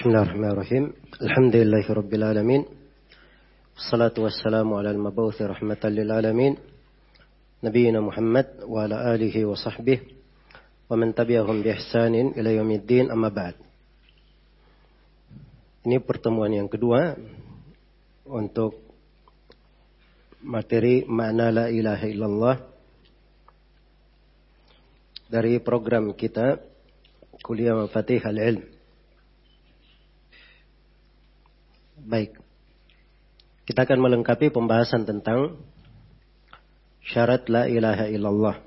بسم الله الرحمن الرحيم الحمد لله رب العالمين والصلاة والسلام على المبعوث رحمة للعالمين نبينا محمد وعلى آله وصحبه ومن تبعهم بإحسان إلى يوم الدين أما بعد Ini pertemuan yang kedua untuk materi makna la ilaha illallah dari program kita Kuliah Mafatih Al-Ilm. Baik. Kita akan melengkapi pembahasan tentang syarat la ilaha illallah.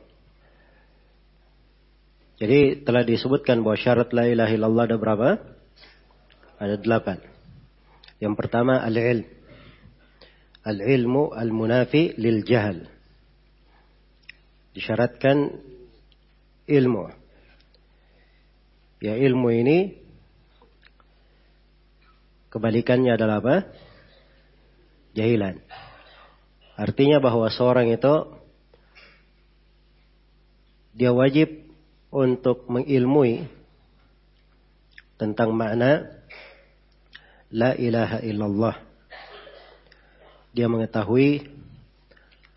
Jadi telah disebutkan bahwa syarat la ilaha illallah ada berapa? Ada delapan. Yang pertama al-ilm. Al-ilmu al-munafi lil jahal. Disyaratkan ilmu. Ya ilmu ini kebalikannya adalah apa? Jahilan. Artinya bahwa seorang itu dia wajib untuk mengilmui tentang makna La ilaha illallah. Dia mengetahui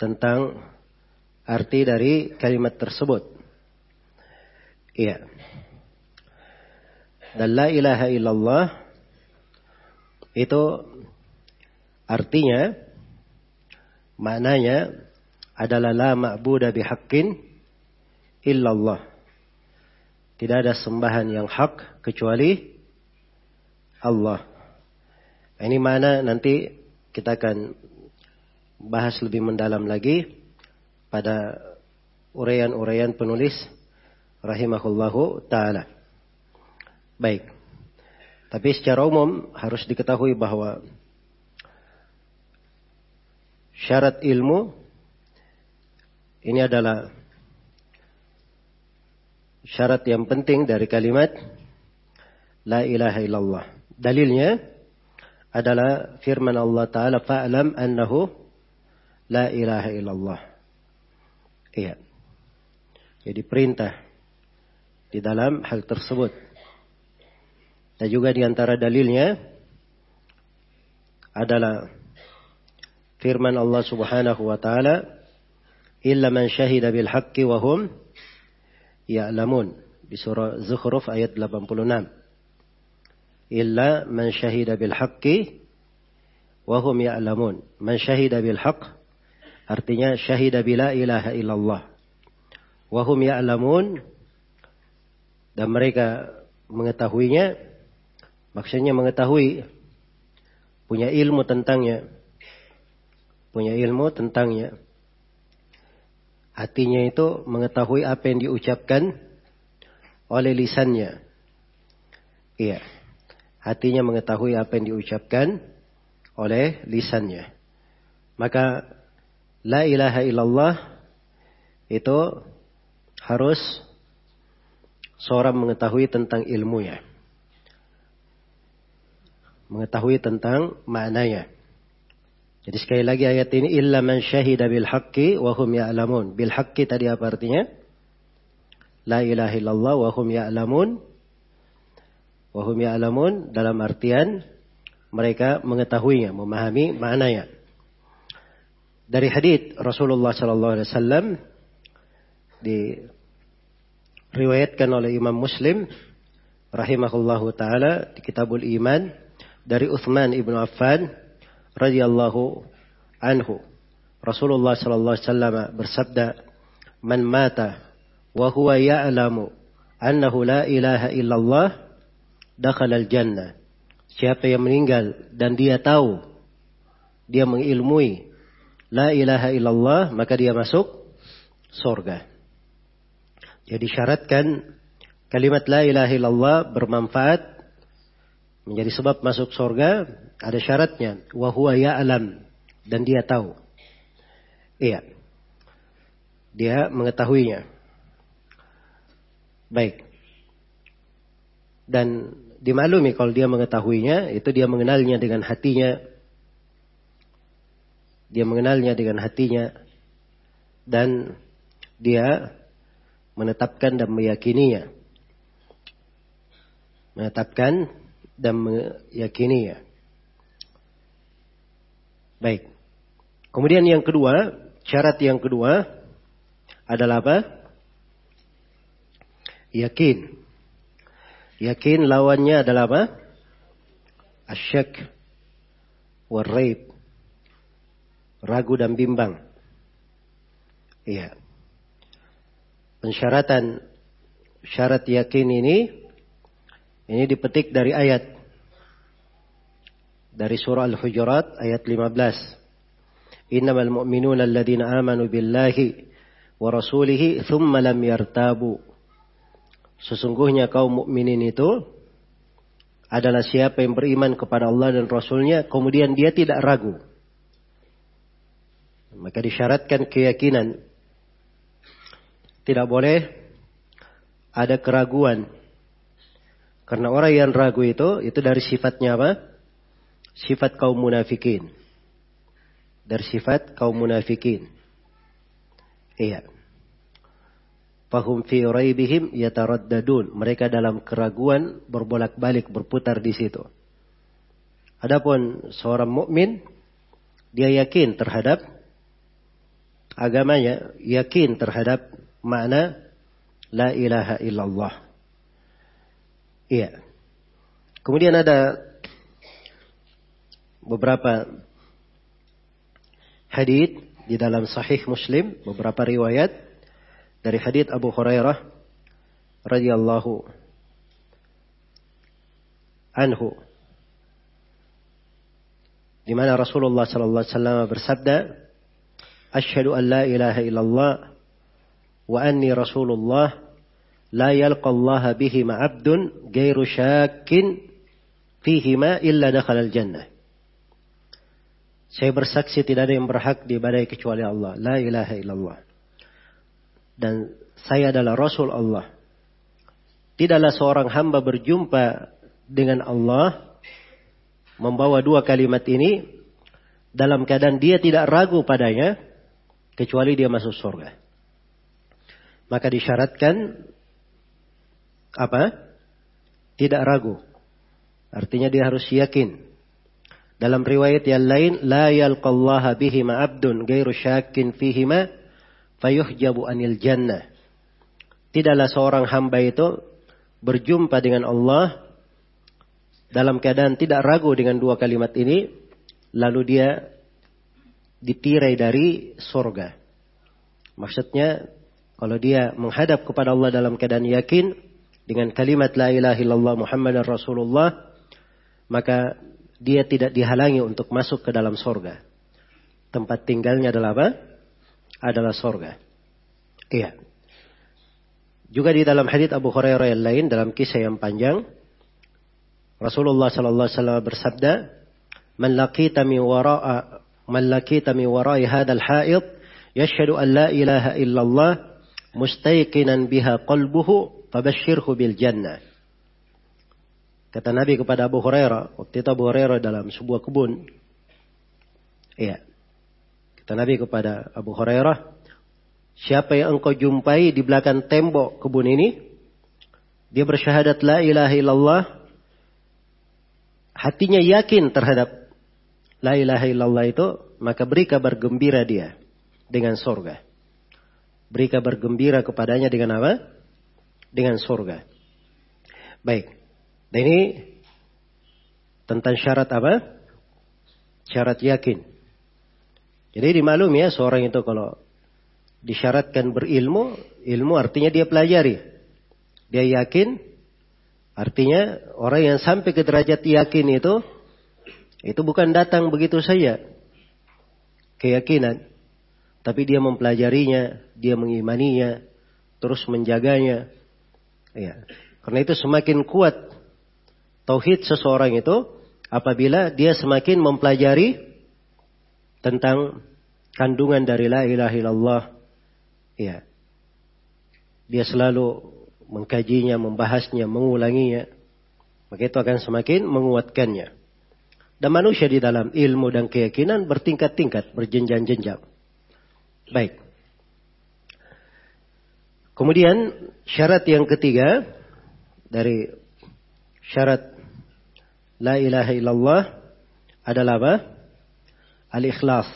tentang arti dari kalimat tersebut. Iya. Dan la ilaha illallah itu artinya maknanya adalah la ma'budah bihaqqin illallah. Tidak ada sembahan yang hak kecuali Allah. Ini mana nanti kita akan bahas lebih mendalam lagi pada uraian-uraian penulis rahimahullahu taala. Baik. Tapi secara umum harus diketahui bahwa syarat ilmu ini adalah syarat yang penting dari kalimat la ilaha illallah. Dalilnya adalah firman Allah Ta'ala fa'lam annahu la ilaha illallah. Iya. Jadi perintah di dalam hal tersebut. Dan juga di antara dalilnya adalah firman Allah Subhanahu wa taala illa man syahida bil haqqi wa hum ya'lamun di surah Zukhruf ayat 86 illa man syahida bil haqqi wa hum ya'lamun. Man syahida bil haqq artinya syahida bila ilaha illallah. Wa hum ya'lamun dan mereka mengetahuinya maksudnya mengetahui punya ilmu tentangnya punya ilmu tentangnya hatinya itu mengetahui apa yang diucapkan oleh lisannya iya hatinya mengetahui apa yang diucapkan oleh lisannya. Maka la ilaha illallah itu harus seorang mengetahui tentang ilmunya. Mengetahui tentang maknanya. Jadi sekali lagi ayat ini illa man syahida bil haqqi wa hum ya'lamun. Bil haqqi tadi apa artinya? La ilaha illallah wa hum ya'lamun Wahum ya'lamun dalam artian mereka mengetahuinya, memahami maknanya. Dari hadis Rasulullah sallallahu alaihi wasallam diriwayatkan oleh Imam Muslim rahimahullahu taala di Kitabul Iman dari Uthman ibnu Affan radhiyallahu anhu. Rasulullah sallallahu alaihi wasallam bersabda, "Man mata wa huwa ya'lamu annahu la ilaha illallah dakhala al-jannah. Siapa yang meninggal dan dia tahu, dia mengilmui la ilaha illallah, maka dia masuk surga. Jadi syaratkan kalimat la ilaha illallah bermanfaat menjadi sebab masuk surga ada syaratnya wa huwa ya'lam dan dia tahu. Iya. Dia mengetahuinya. Baik. Dan dimaklumi kalau dia mengetahuinya, itu dia mengenalnya dengan hatinya. Dia mengenalnya dengan hatinya. Dan dia menetapkan dan meyakininya. Menetapkan dan meyakininya. Baik. Kemudian yang kedua, syarat yang kedua adalah apa? Yakin. Yakin lawannya adalah apa? Asyak. Warraib. Ragu dan bimbang. Iya. Pensyaratan syarat yakin ini ini dipetik dari ayat dari surah Al-Hujurat ayat 15. Innamal mu'minuna alladhina amanu billahi wa rasulihi thumma lam yartabu. Sesungguhnya kaum mukminin itu adalah siapa yang beriman kepada Allah dan Rasulnya, kemudian dia tidak ragu. Maka disyaratkan keyakinan. Tidak boleh ada keraguan karena orang yang ragu itu, itu dari sifatnya apa? Sifat kaum munafikin. Dari sifat kaum munafikin. Iya. Fahum fi raibihim yataraddadun. Mereka dalam keraguan berbolak-balik berputar di situ. Adapun seorang mukmin dia yakin terhadap agamanya, yakin terhadap makna la ilaha illallah. Iya. Kemudian ada beberapa hadis di dalam Sahih Muslim, beberapa riwayat dari hadis Abu Hurairah radhiyallahu anhu di mana Rasulullah sallallahu alaihi wasallam bersabda Asyhadu an la ilaha illallah wa anni Rasulullah la yalqallaha bihima abdun gairu syakin fihima illa dakhala al-jannah. Saya bersaksi tidak ada yang berhak diibadai kecuali Allah. La ilaha illallah. Dan saya adalah Rasul Allah. Tidaklah seorang hamba berjumpa dengan Allah membawa dua kalimat ini dalam keadaan dia tidak ragu padanya kecuali dia masuk surga. Maka disyaratkan apa? Tidak ragu. Artinya dia harus yakin. Dalam riwayat yang lain, la yalqallaha bihima abdun gairu syakin fihima fayuhjabu anil jannah. Tidaklah seorang hamba itu berjumpa dengan Allah dalam keadaan tidak ragu dengan dua kalimat ini, lalu dia ditirai dari surga. Maksudnya, kalau dia menghadap kepada Allah dalam keadaan yakin, dengan kalimat la ilaha illallah Muhammadar Rasulullah maka dia tidak dihalangi untuk masuk ke dalam sorga. Tempat tinggalnya adalah apa? Adalah sorga. Iya. Juga di dalam hadits Abu Hurairah yang lain dalam kisah yang panjang Rasulullah sallallahu alaihi wasallam bersabda, "Man laqita min wara'a man laqita min wara'i hadzal ha'id yashhadu an la ilaha illallah mustayqinan biha qalbuhu fabashirhu bil jannah. Kata Nabi kepada Abu Hurairah, waktu itu Abu Hurairah dalam sebuah kebun. Iya. Kata Nabi kepada Abu Hurairah, siapa yang engkau jumpai di belakang tembok kebun ini, dia bersyahadat la ilaha illallah, hatinya yakin terhadap la ilaha illallah itu, maka beri kabar gembira dia dengan sorga. Beri kabar gembira kepadanya dengan apa? Dengan surga. Baik. Dan ini tentang syarat apa? Syarat yakin. Jadi dimaklum ya seorang itu kalau disyaratkan berilmu, ilmu artinya dia pelajari. Dia yakin, artinya orang yang sampai ke derajat yakin itu, itu bukan datang begitu saja. Keyakinan. Tapi dia mempelajarinya, dia mengimaninya, terus menjaganya, Ya. Karena itu semakin kuat tauhid seseorang itu apabila dia semakin mempelajari tentang kandungan dari la ilaha illallah. Ya. Dia selalu mengkajinya, membahasnya, mengulanginya. Maka itu akan semakin menguatkannya. Dan manusia di dalam ilmu dan keyakinan bertingkat-tingkat, berjenjang-jenjang. Baik. Kemudian syarat yang ketiga dari syarat la ilaha illallah adalah apa? Al-ikhlas.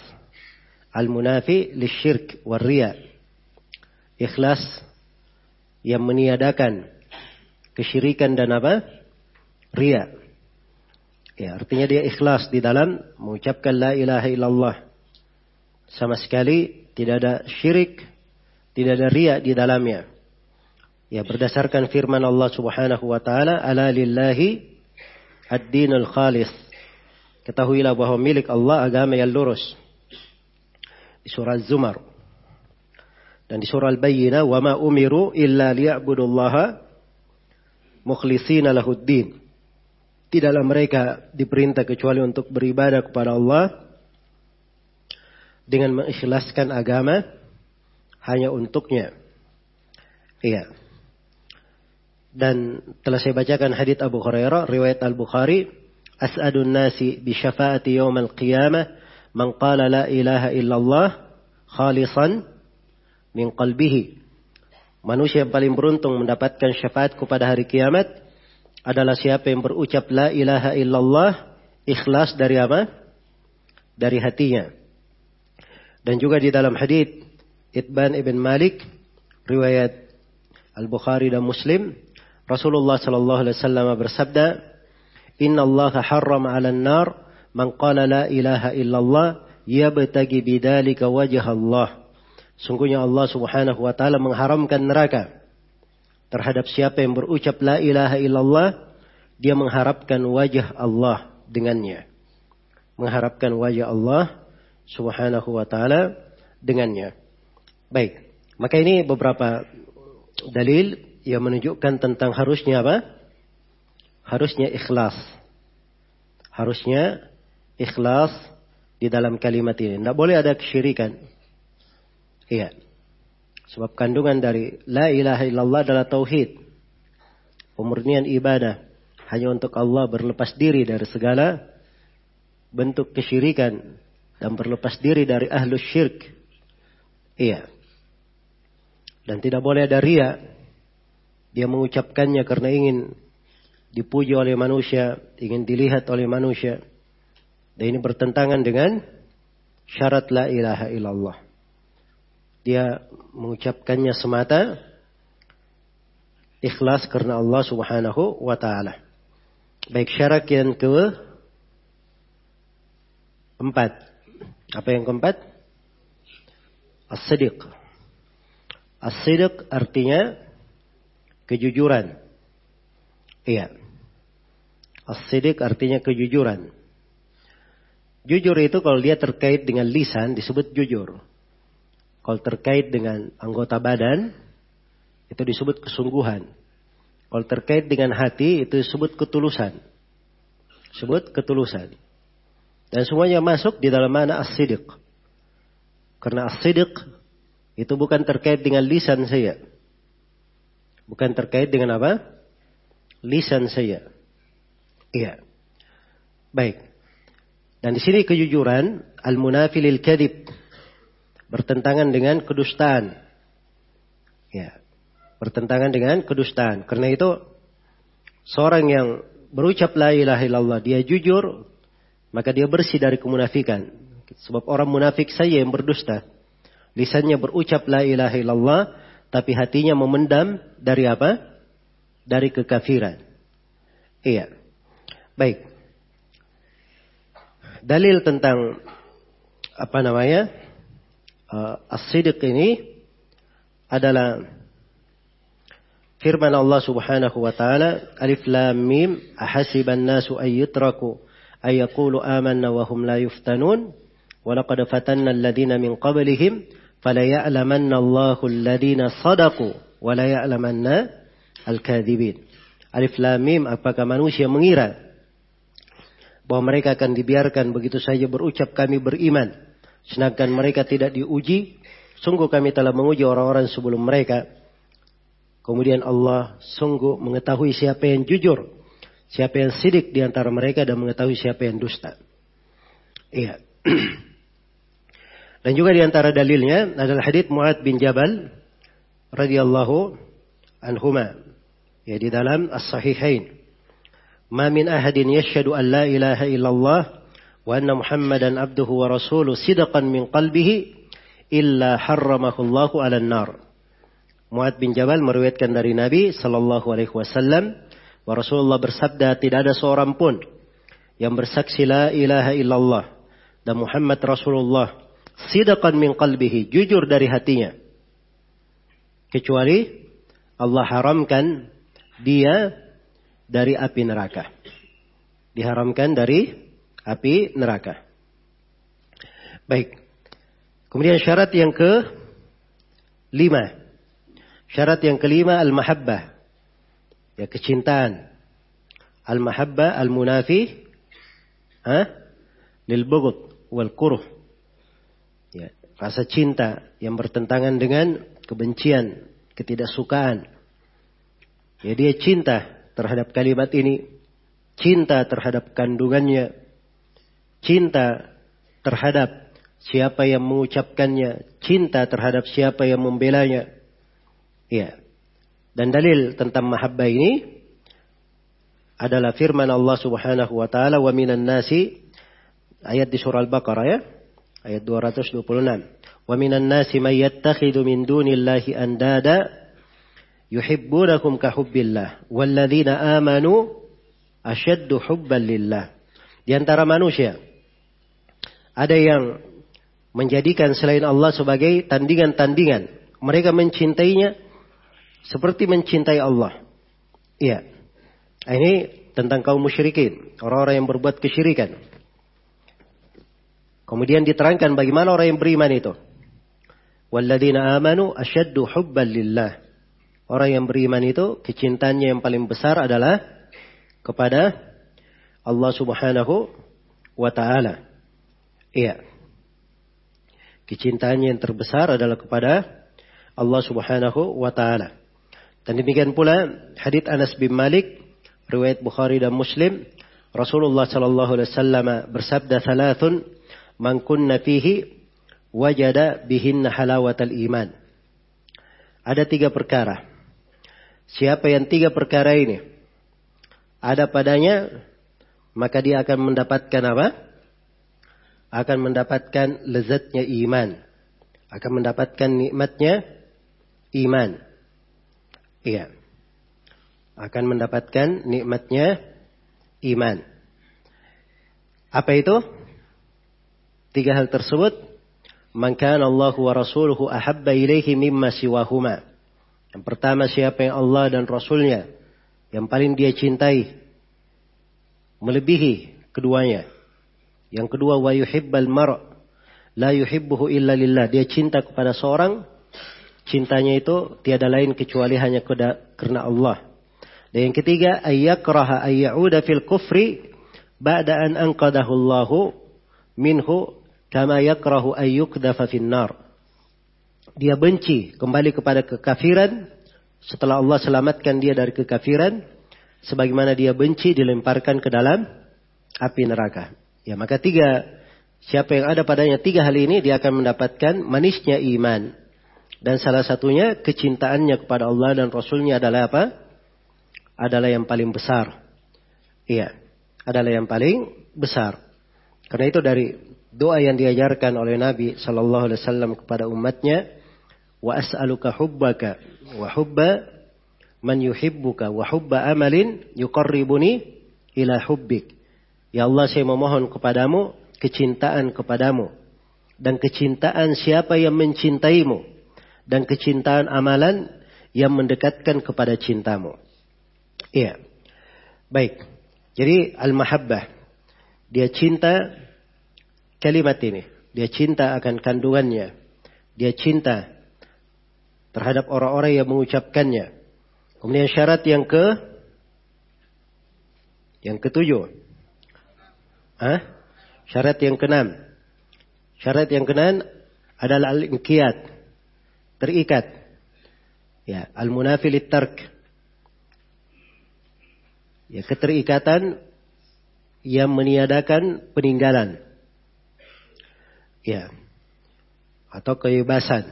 Al-munafi lisyirk warriya. Ikhlas yang meniadakan kesyirikan dan apa? Ria. Ya, artinya dia ikhlas di dalam mengucapkan la ilaha illallah. Sama sekali tidak ada syirik, tidak ada ria di dalamnya. Ya, berdasarkan firman Allah Subhanahu wa taala, "Ala lillahi ad-dinul khalis." Ketahuilah bahwa milik Allah agama yang lurus. Di surah Az-Zumar. Dan di surah Al-Bayyinah, "Wa ma umiru illa liya'budullaha mukhlishina lahuddin." Tidaklah mereka diperintah kecuali untuk beribadah kepada Allah dengan mengikhlaskan agama hanya untuknya. Iya. Dan telah saya bacakan hadits Abu Hurairah riwayat Al-Bukhari, "As'adun nasi bi syafaati al qiyamah man qala la ilaha illallah khalisan min qalbihi." Manusia yang paling beruntung mendapatkan syafaatku pada hari kiamat adalah siapa yang berucap la ilaha illallah ikhlas dari apa? Dari hatinya. Dan juga di dalam hadis Itban ibn Malik riwayat Al-Bukhari dan Muslim Rasulullah sallallahu alaihi wasallam bersabda Inna Allah harram 'ala an-nar man qala la ilaha illallah yabtagi bidzalika wajh Allah Sungguhnya Allah Subhanahu wa taala mengharamkan neraka terhadap siapa yang berucap la ilaha illallah, dia mengharapkan wajah Allah dengannya. Mengharapkan wajah Allah subhanahu wa ta'ala dengannya. Baik, maka ini beberapa dalil yang menunjukkan tentang harusnya apa? Harusnya ikhlas. Harusnya ikhlas di dalam kalimat ini. Tidak boleh ada kesyirikan. Iya. Sebab kandungan dari la ilaha illallah adalah tauhid. Pemurnian ibadah hanya untuk Allah berlepas diri dari segala bentuk kesyirikan dan berlepas diri dari ahlus syirk. Iya. Dan tidak boleh ada ria. Dia mengucapkannya karena ingin dipuji oleh manusia, ingin dilihat oleh manusia. Dan ini bertentangan dengan syarat la ilaha illallah dia mengucapkannya semata ikhlas karena Allah Subhanahu wa taala. Baik syarat yang ke empat. Apa yang keempat? As-sidq. As-sidq artinya kejujuran. Iya. As-sidq artinya kejujuran. Jujur itu kalau dia terkait dengan lisan disebut jujur. Kalau terkait dengan anggota badan, itu disebut kesungguhan. Kalau terkait dengan hati, itu disebut ketulusan. Disebut ketulusan. Dan semuanya masuk di dalam mana as-sidiq. Karena as-sidiq itu bukan terkait dengan lisan saya. Bukan terkait dengan apa? Lisan saya. Iya. Baik. Dan di sini kejujuran al-munafilil kadib bertentangan dengan kedustaan. Ya, bertentangan dengan kedustaan. Karena itu seorang yang berucap la ilaha illallah, dia jujur, maka dia bersih dari kemunafikan. Sebab orang munafik saja yang berdusta. Lisannya berucap la ilaha illallah, tapi hatinya memendam dari apa? Dari kekafiran. Iya. Baik. Dalil tentang apa namanya? uh, as-sidq ini adalah firman Allah Subhanahu wa taala Alif Lam Mim ahasiban nasu ay yutraku amanna wa hum la yuftanun wa laqad fatanna alladhina min qablihim fala ya'lamanna Allahu alladhina sadaqu wa al-kadhibin Alif Lam Mim apakah manusia mengira bahwa mereka akan dibiarkan begitu saja berucap kami beriman Sedangkan mereka tidak diuji, sungguh kami telah menguji orang-orang sebelum mereka. Kemudian Allah sungguh mengetahui siapa yang jujur, siapa yang sidik di antara mereka dan mengetahui siapa yang dusta. Iya. Dan juga di antara dalilnya adalah hadits Muad bin Jabal radhiyallahu anhuma ya di dalam As-Sahihain. Ma min ahadin yashhadu an la ilaha illallah wa anna Muhammadan abduhu wa rasuluh sidqan min qalbihi illa harramahu Allahu nar. Muad bin Jabal meriwayatkan dari Nabi sallallahu alaihi wasallam wa Rasulullah bersabda tidak ada seorang pun yang bersaksi la ilaha illallah dan Muhammad Rasulullah sidqan min qalbihi jujur dari hatinya kecuali Allah haramkan dia dari api neraka. Diharamkan dari api neraka. Baik. Kemudian syarat yang ke lima. Syarat yang kelima al-mahabbah. Ya kecintaan. Al-mahabbah al-munafi ha? lil bughd wal kuruh. Rasa cinta yang bertentangan dengan kebencian, ketidaksukaan. Ya dia cinta terhadap kalimat ini, cinta terhadap kandungannya, cinta terhadap siapa yang mengucapkannya, cinta terhadap siapa yang membelanya. Ya. Dan dalil tentang mahabbah ini adalah firman Allah Subhanahu wa taala wa minan nasi ayat di surah Al-Baqarah ya. Ayat 226. Wa minan nasi may yattakhidhu min dunillahi andada yuhibbunakum ka hubbillah walladzina amanu asyaddu hubban lillah. Di antara manusia ada yang menjadikan selain Allah sebagai tandingan-tandingan. Mereka mencintainya seperti mencintai Allah. Iya. Ini tentang kaum musyrikin, orang-orang yang berbuat kesyirikan. Kemudian diterangkan bagaimana orang yang beriman itu. Walladzina amanu asyaddu hubban lillah. Orang yang beriman itu kecintaannya yang paling besar adalah kepada Allah Subhanahu wa taala. Iya. Kecintaannya yang terbesar adalah kepada Allah Subhanahu wa taala. Dan demikian pula hadits Anas bin Malik riwayat Bukhari dan Muslim Rasulullah sallallahu alaihi wasallam bersabda thalathun man kunna fihi wajada bihinna halawatal iman. Ada tiga perkara Siapa yang tiga perkara ini ada padanya, maka dia akan mendapatkan apa? Akan mendapatkan lezatnya iman. Akan mendapatkan nikmatnya iman. Iya. Akan mendapatkan nikmatnya iman. Apa itu? Tiga hal tersebut. Man kana Allah wa rasuluhu ahabba ilaihi mimma siwahuma. Yang pertama siapa yang Allah dan Rasulnya yang paling dia cintai melebihi keduanya. Yang kedua wa yuhibbal mar' la yuhibbuhu illa lillah. Dia cinta kepada seorang cintanya itu tiada lain kecuali hanya karena Allah. Dan yang ketiga ayyakraha ayyauda fil kufri ba'da an anqadahu Allahu minhu kama yakrahu ayyukdafa fin nar dia benci kembali kepada kekafiran setelah Allah selamatkan dia dari kekafiran sebagaimana dia benci dilemparkan ke dalam api neraka. Ya, maka tiga siapa yang ada padanya tiga hal ini dia akan mendapatkan manisnya iman. Dan salah satunya kecintaannya kepada Allah dan Rasulnya adalah apa? Adalah yang paling besar. Iya, adalah yang paling besar. Karena itu dari doa yang diajarkan oleh Nabi Shallallahu Alaihi Wasallam kepada umatnya, wa as'aluka hubbaka wa hubba man yuhibbuka wa hubba amalin yuqarribuni ila hubbik. Ya Allah saya memohon kepadamu kecintaan kepadamu dan kecintaan siapa yang mencintaimu dan kecintaan amalan yang mendekatkan kepada cintamu. Iya. Baik. Jadi al-mahabbah dia cinta kalimat ini. Dia cinta akan kandungannya. Dia cinta terhadap orang-orang yang mengucapkannya. Kemudian syarat yang ke yang ketujuh. Hah? Syarat yang keenam. Syarat yang keenam adalah al-inqiyat. Terikat. Ya, al-munafi tark. Ya, keterikatan yang meniadakan peninggalan. Ya. Atau kebebasan.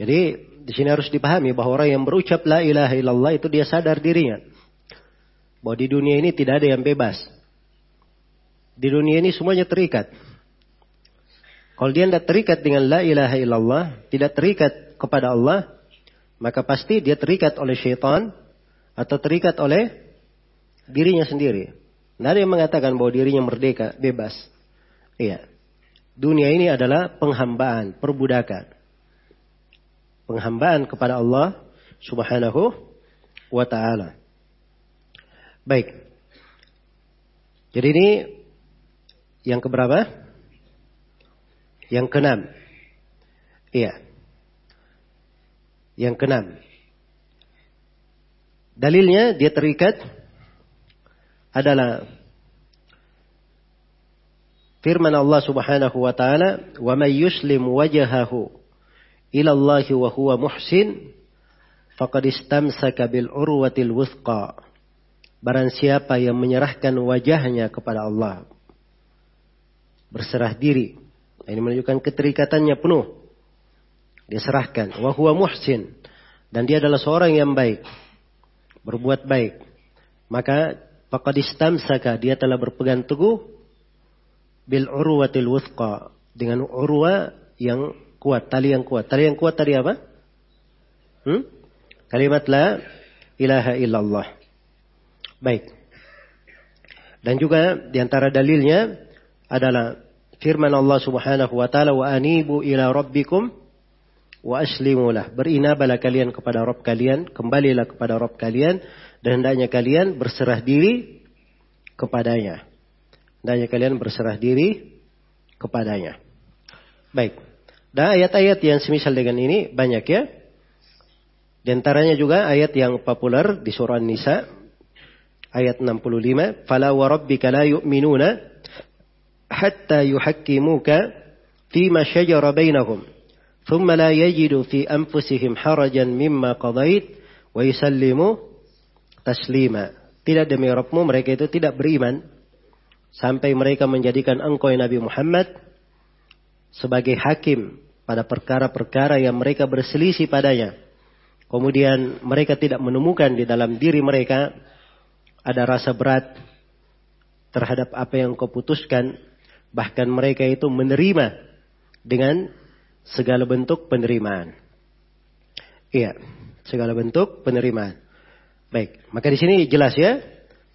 Jadi di sini harus dipahami bahwa orang yang berucap la ilaha illallah itu dia sadar dirinya. Bahwa di dunia ini tidak ada yang bebas. Di dunia ini semuanya terikat. Kalau dia tidak terikat dengan la ilaha illallah, tidak terikat kepada Allah, maka pasti dia terikat oleh syaitan atau terikat oleh dirinya sendiri. Tidak yang mengatakan bahwa dirinya merdeka, bebas. Iya. Dunia ini adalah penghambaan, perbudakan. Penghambaan kepada Allah subhanahu wa ta'ala. Baik. Jadi ini yang keberapa? Yang keenam. Iya. Yang keenam. Dalilnya dia terikat adalah firman Allah Subhanahu wa taala, "Wa may yuslim wajhahu ila Allah wa huwa muhsin faqad istamsaka bil urwatil wuthqa." Barang siapa yang menyerahkan wajahnya kepada Allah, berserah diri. Ini menunjukkan keterikatannya penuh. Dia serahkan. Wa huwa muhsin. Dan dia adalah seorang yang baik. Berbuat baik. Maka faqad istamsaka dia telah berpegang teguh bil urwatil wuthqa dengan urwa yang kuat, tali yang kuat. Tali yang kuat tadi apa? Hmm? Kalimat la ilaha illallah. Baik. Dan juga di antara dalilnya adalah firman Allah Subhanahu wa taala wa anibu ila rabbikum wa aslimulah. Berinabalah kalian kepada Rabb kalian, kembalilah kepada Rabb kalian dan hendaknya kalian berserah diri kepadanya. Hendaknya kalian berserah diri kepadanya. Baik. Dan ayat-ayat yang semisal dengan ini banyak ya. Di antaranya juga ayat yang populer di surah Nisa ayat 65, "Fala wa rabbika la yu'minuna hatta yuhakkimuka fima shajara bainahum, thumma la yajidu fi anfusihim harajan mimma qadait wa yusallimu taslima." Tidak demi Rabbmu mereka itu tidak beriman sampai mereka menjadikan engkau Nabi Muhammad sebagai hakim pada perkara-perkara yang mereka berselisih padanya. Kemudian mereka tidak menemukan di dalam diri mereka ada rasa berat terhadap apa yang kau putuskan, bahkan mereka itu menerima dengan segala bentuk penerimaan. Iya, segala bentuk penerimaan. Baik, maka di sini jelas ya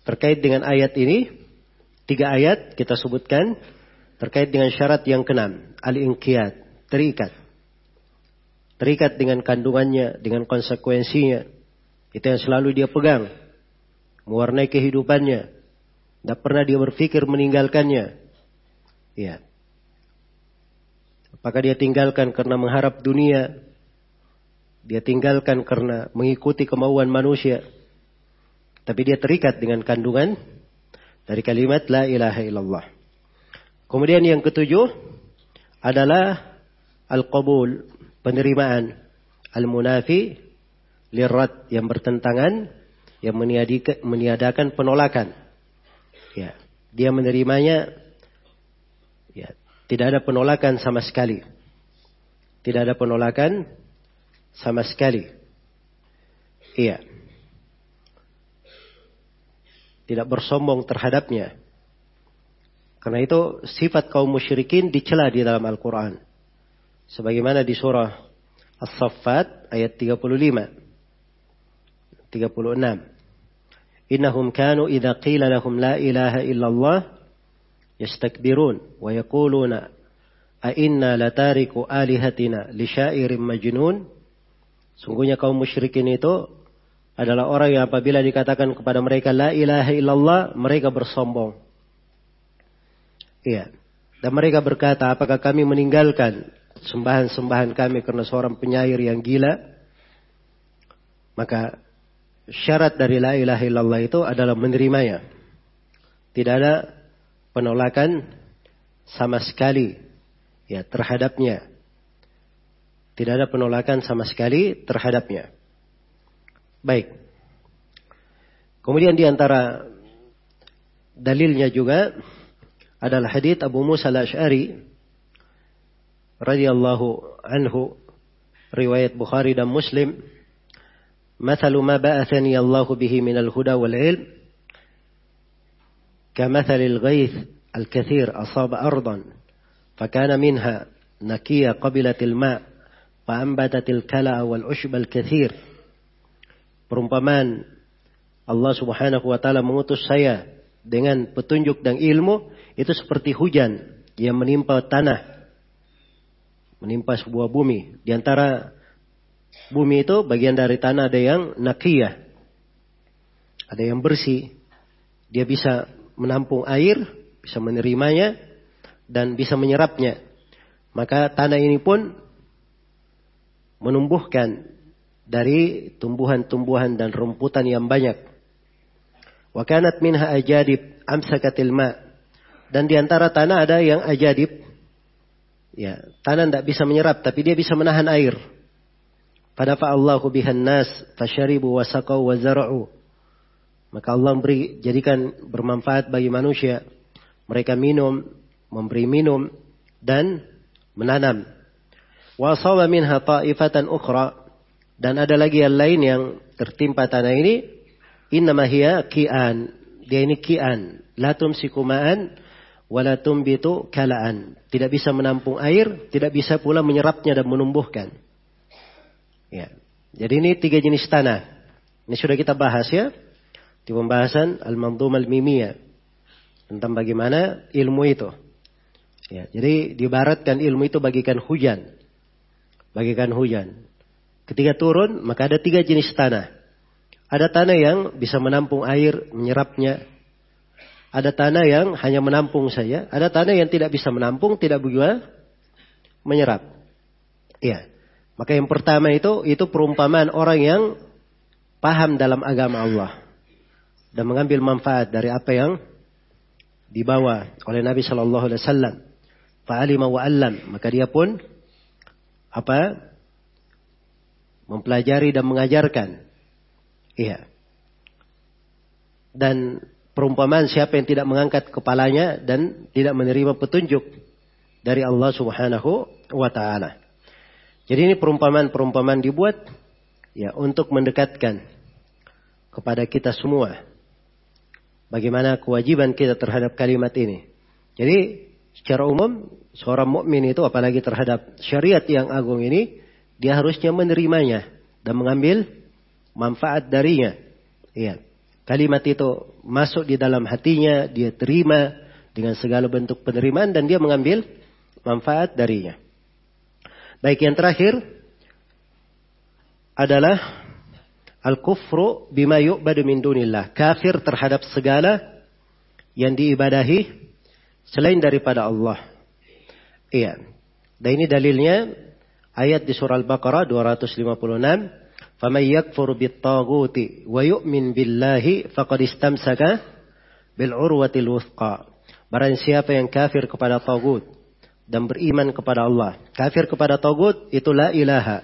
terkait dengan ayat ini tiga ayat kita sebutkan terkait dengan syarat yang keenam, al-inqiyat, terikat. Terikat dengan kandungannya, dengan konsekuensinya. Itu yang selalu dia pegang mewarnai kehidupannya. Tidak pernah dia berpikir meninggalkannya. Ya. Apakah dia tinggalkan karena mengharap dunia? Dia tinggalkan karena mengikuti kemauan manusia. Tapi dia terikat dengan kandungan dari kalimat la ilaha illallah. Kemudian yang ketujuh adalah al-qabul, penerimaan. Al-munafi lirat yang bertentangan yang meniadakan penolakan. Ya, dia menerimanya ya, tidak ada penolakan sama sekali. Tidak ada penolakan sama sekali. Iya tidak bersombong terhadapnya. Karena itu sifat kaum musyrikin dicela di dalam Al-Quran. Sebagaimana di surah As-Saffat ayat 35. 36. Innahum kanu idha qila lahum la ilaha illallah yastakbirun wa yakuluna a inna latariku alihatina li majnun. Sungguhnya kaum musyrikin itu adalah orang yang apabila dikatakan kepada mereka la ilaha illallah, mereka bersombong. Iya. Dan mereka berkata, apakah kami meninggalkan sembahan-sembahan kami karena seorang penyair yang gila? Maka syarat dari la ilaha illallah itu adalah menerimanya. Tidak ada penolakan sama sekali ya terhadapnya. Tidak ada penolakan sama sekali terhadapnya. Baik. Kemudian di antara dalilnya juga adalah hadits Abu Musa al-Ash'ari radhiyallahu anhu riwayat Bukhari dan Muslim مثل ما بعثني الله به من الهدى والعلم كمثل الغيث الكثير أصاب أرضا فكان منها نكية قبلت الماء فأنبتت الكلى والعشب الكثير perumpamaan Allah Subhanahu wa taala mengutus saya dengan petunjuk dan ilmu itu seperti hujan yang menimpa tanah menimpa sebuah bumi. Di antara bumi itu bagian dari tanah ada yang nakiyah ada yang bersih. Dia bisa menampung air bisa menerimanya dan bisa menyerapnya. Maka tanah ini pun menumbuhkan dari tumbuhan-tumbuhan dan rumputan yang banyak. Wa kanat minha ajadib amsakatil ma. Dan di antara tanah ada yang ajadib. Ya, tanah tidak bisa menyerap tapi dia bisa menahan air. Fadafa'allahu bihan nas fasharibu wa saqaw wa zara'u. Maka Allah beri jadikan bermanfaat bagi manusia. Mereka minum, memberi minum dan menanam. Wa minha ta'ifatan ukhra dan ada lagi yang lain yang tertimpa tanah ini. Innama hiya ki'an. Dia ini ki'an. La tumsiku ma'an. Wala tumbitu kala'an. Tidak bisa menampung air. Tidak bisa pula menyerapnya dan menumbuhkan. Ya. Jadi ini tiga jenis tanah. Ini sudah kita bahas ya. Di pembahasan Al-Mandum Al-Mimiyah. Tentang bagaimana ilmu itu. Ya, jadi dibaratkan ilmu itu bagikan hujan. Bagikan hujan. Ketika turun, maka ada tiga jenis tanah. Ada tanah yang bisa menampung air, menyerapnya. Ada tanah yang hanya menampung saja. Ada tanah yang tidak bisa menampung, tidak juga menyerap. Iya. Maka yang pertama itu, itu perumpamaan orang yang paham dalam agama Allah. Dan mengambil manfaat dari apa yang dibawa oleh Nabi Shallallahu Alaihi Wasallam. Fa'alima wa Maka dia pun apa mempelajari dan mengajarkan. Iya. Dan perumpamaan siapa yang tidak mengangkat kepalanya dan tidak menerima petunjuk dari Allah Subhanahu wa taala. Jadi ini perumpamaan-perumpamaan dibuat ya untuk mendekatkan kepada kita semua bagaimana kewajiban kita terhadap kalimat ini. Jadi secara umum seorang mukmin itu apalagi terhadap syariat yang agung ini dia harusnya menerimanya dan mengambil manfaat darinya. Iya. Kalimat itu masuk di dalam hatinya, dia terima dengan segala bentuk penerimaan dan dia mengambil manfaat darinya. Baik yang terakhir adalah al-kufru bima yu'badu min dunillah. Kafir terhadap segala yang diibadahi selain daripada Allah. Iya. Dan ini dalilnya ayat di surah Al-Baqarah 256 faman yakfur bit-taghuti wa yu'min billahi faqad istamsaka bil urwatil wuthqa. Barang siapa yang kafir kepada tagut dan beriman kepada Allah. Kafir kepada tagut itu la ilaha.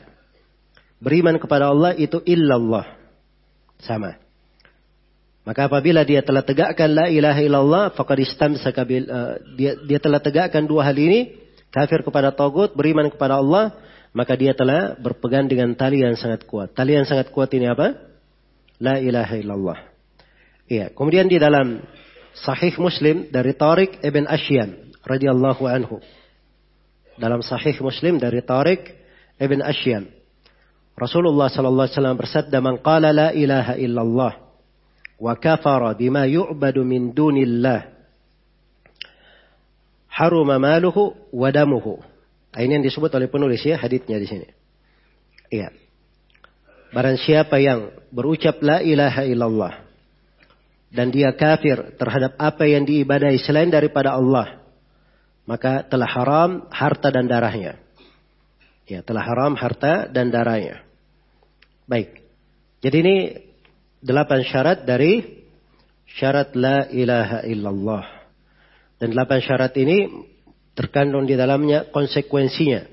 Beriman kepada Allah itu illallah. Sama. Maka apabila dia telah tegakkan la ilaha illallah faqad istamsaka bil uh, dia, dia telah tegakkan dua hal ini. Kafir kepada tagut beriman kepada Allah maka dia telah berpegang dengan tali yang sangat kuat. Tali yang sangat kuat ini apa? La ilaha illallah. Iya. Kemudian di dalam Sahih Muslim dari Tariq ibn Ashyan radhiyallahu anhu. Dalam Sahih Muslim dari Tariq ibn Ashyan. Rasulullah sallallahu alaihi wasallam bersabda, "Man qala la ilaha illallah wa kafara bima yu'badu min dunillah haruma maluhu wa damuhu." Nah, ini yang disebut oleh penulis ya haditnya di sini. Iya. Barang siapa yang berucap la ilaha illallah dan dia kafir terhadap apa yang diibadahi selain daripada Allah, maka telah haram harta dan darahnya. Ya, telah haram harta dan darahnya. Baik. Jadi ini delapan syarat dari syarat la ilaha illallah. Dan delapan syarat ini terkandung di dalamnya konsekuensinya.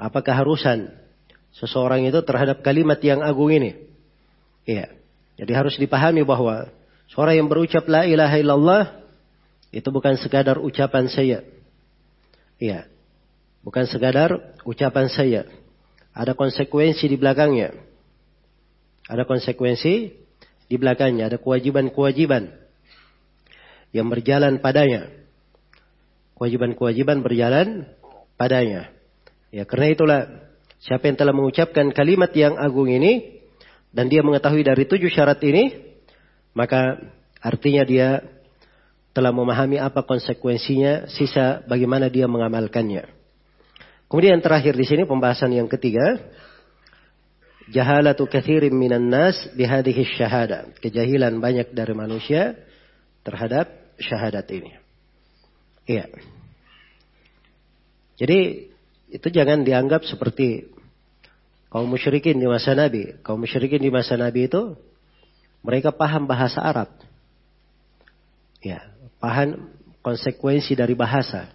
Apa keharusan seseorang itu terhadap kalimat yang agung ini? Iya. Jadi harus dipahami bahwa seorang yang berucap la ilaha illallah itu bukan sekadar ucapan saya. Iya. Bukan sekadar ucapan saya. Ada konsekuensi di belakangnya. Ada konsekuensi di belakangnya, ada kewajiban-kewajiban. yang berjalan padanya. Kewajiban-kewajiban berjalan padanya. Ya, karena itulah siapa yang telah mengucapkan kalimat yang agung ini dan dia mengetahui dari tujuh syarat ini, maka artinya dia telah memahami apa konsekuensinya, sisa bagaimana dia mengamalkannya. Kemudian terakhir di sini pembahasan yang ketiga, jahalatu kathirin minan nas bihadhihi syahada. Kejahilan banyak dari manusia terhadap syahadat ini. Iya. Jadi itu jangan dianggap seperti kaum musyrikin di masa Nabi. Kaum musyrikin di masa Nabi itu mereka paham bahasa Arab. Ya, paham konsekuensi dari bahasa.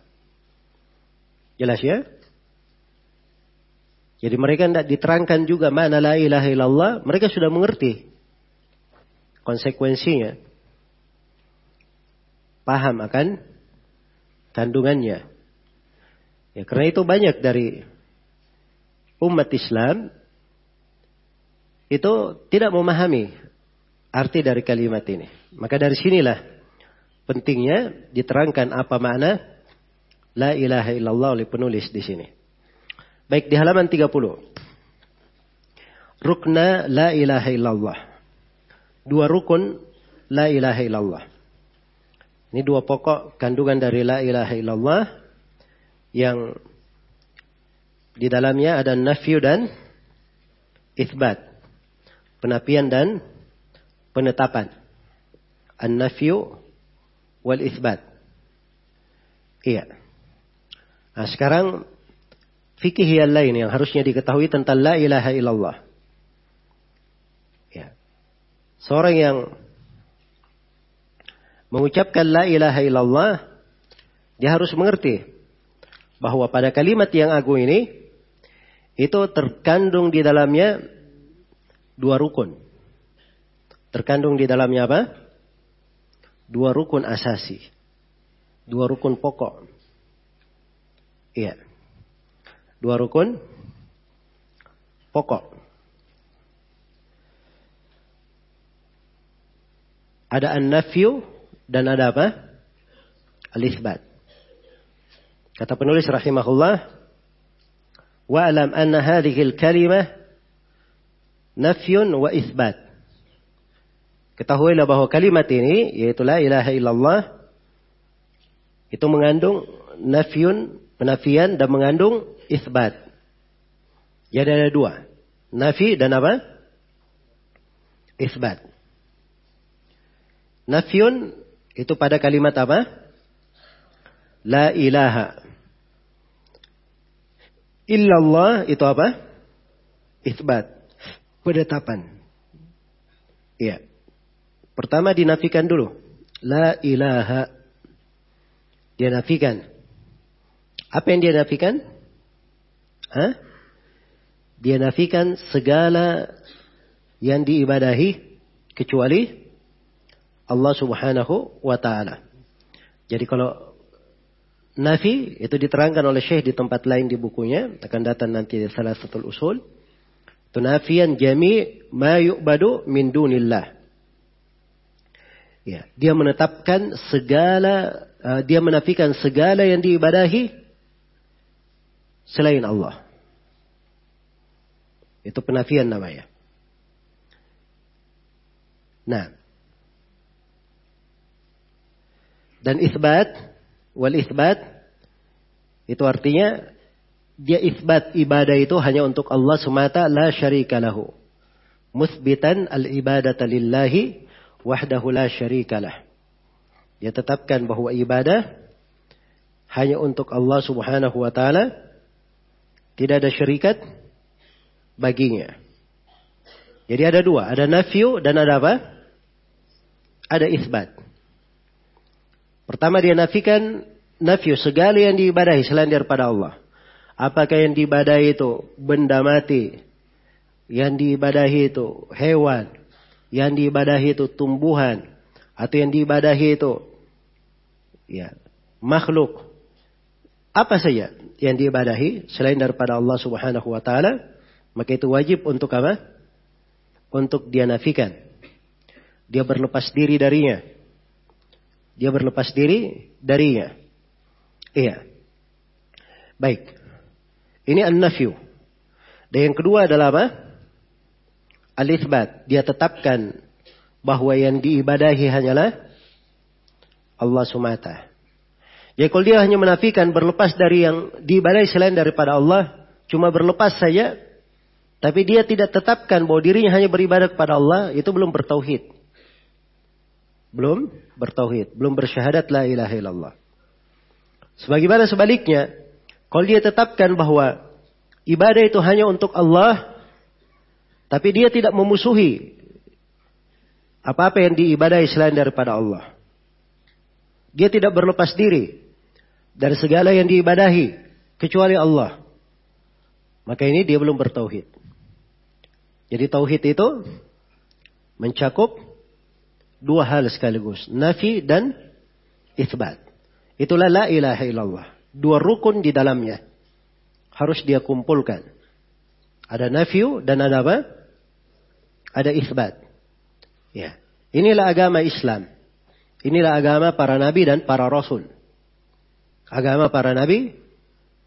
Jelas ya? Jadi mereka tidak diterangkan juga mana la ilaha illallah, mereka sudah mengerti konsekuensinya. Paham akan kandungannya. Ya, karena itu banyak dari umat Islam itu tidak memahami arti dari kalimat ini. Maka dari sinilah pentingnya diterangkan apa makna la ilaha illallah oleh penulis di sini. Baik di halaman 30. Rukna la ilaha illallah. Dua rukun la ilaha illallah. Ini dua pokok kandungan dari la ilaha illallah yang di dalamnya ada nafyu dan isbat. Penafian dan penetapan. An-nafyu wal isbat. Iya. Nah, sekarang fikih yang lain yang harusnya diketahui tentang la ilaha illallah. Ya. Seorang yang mengucapkan la ilaha illallah, dia harus mengerti bahwa pada kalimat yang agung ini itu terkandung di dalamnya dua rukun. Terkandung di dalamnya apa? Dua rukun asasi. Dua rukun pokok. Iya. Dua rukun pokok. Ada an-nafyu dan ada apa? Al-itsbat. Kata penulis rahimahullah, "Wa'lam anna hadhihi al-kalimah nafyun wa itsbat." Ketahuilah bahwa kalimat ini yaitu la ilaha illallah itu mengandung nafyun, penafian dan mengandung isbat. Jadi ada dua. Nafi dan apa? Isbat. Nafyun itu pada kalimat apa? La ilaha Illallah itu apa? Isbat. Penetapan. Iya. Pertama dinafikan dulu. La ilaha. Dia nafikan. Apa yang dia nafikan? Hah? Dia nafikan segala yang diibadahi kecuali Allah subhanahu wa ta'ala. Jadi kalau Nafi itu diterangkan oleh Syekh di tempat lain di bukunya, akan datang nanti di salah satu usul. Itu nafian jami ma yu'badu min dunillah. Ya, dia menetapkan segala uh, dia menafikan segala yang diibadahi selain Allah. Itu penafian namanya. Nah. Dan isbat wal isbat itu artinya dia isbat ibadah itu hanya untuk Allah semata la syarika lahu. Musbitan al ibadata lillahi wahdahu la syarikalah. Dia tetapkan bahwa ibadah hanya untuk Allah Subhanahu wa taala tidak ada syarikat baginya. Jadi ada dua, ada nafyu dan ada apa? Ada isbat. Pertama dia nafikan nafyu segala yang diibadahi selain daripada Allah. Apakah yang diibadahi itu benda mati, yang diibadahi itu hewan, yang diibadahi itu tumbuhan, atau yang diibadahi itu ya makhluk. Apa saja yang diibadahi selain daripada Allah Subhanahu wa taala, maka itu wajib untuk apa? Untuk dia nafikan. Dia berlepas diri darinya Dia berlepas diri darinya. Iya. Baik. Ini an-nafyu. Dan yang kedua adalah apa? Al-ithbat. Dia tetapkan bahwa yang diibadahi hanyalah Allah semata. Jadi kalau dia hanya menafikan berlepas dari yang diibadahi selain daripada Allah, cuma berlepas saja, tapi dia tidak tetapkan bahwa dirinya hanya beribadah kepada Allah, itu belum bertauhid. Belum bertauhid, belum bersyahadat la ilaha illallah. Sebagaimana sebaliknya, kalau dia tetapkan bahwa ibadah itu hanya untuk Allah, tapi dia tidak memusuhi apa-apa yang diibadahi selain daripada Allah. Dia tidak berlepas diri dari segala yang diibadahi kecuali Allah. Maka ini dia belum bertauhid. Jadi tauhid itu mencakup dua hal sekaligus, nafi dan itsbat. Itulah la ilaha illallah. Dua rukun di dalamnya. Harus dia kumpulkan. Ada nafiu dan ada apa? Ada itsbat. Ya. Inilah agama Islam. Inilah agama para nabi dan para rasul. Agama para nabi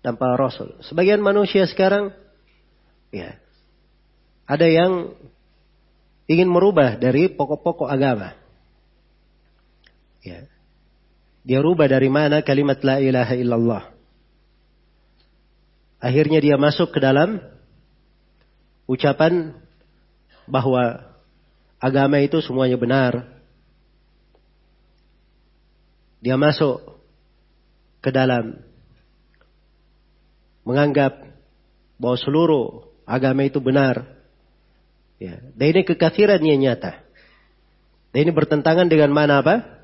dan para rasul. Sebagian manusia sekarang ya ada yang ingin merubah dari pokok-pokok agama. Ya. Dia rubah dari mana kalimat la ilaha illallah. Akhirnya dia masuk ke dalam ucapan bahwa agama itu semuanya benar. Dia masuk ke dalam menganggap bahwa seluruh agama itu benar. Ya. Dan ini kekafiran yang nyata. Dan ini bertentangan dengan mana apa?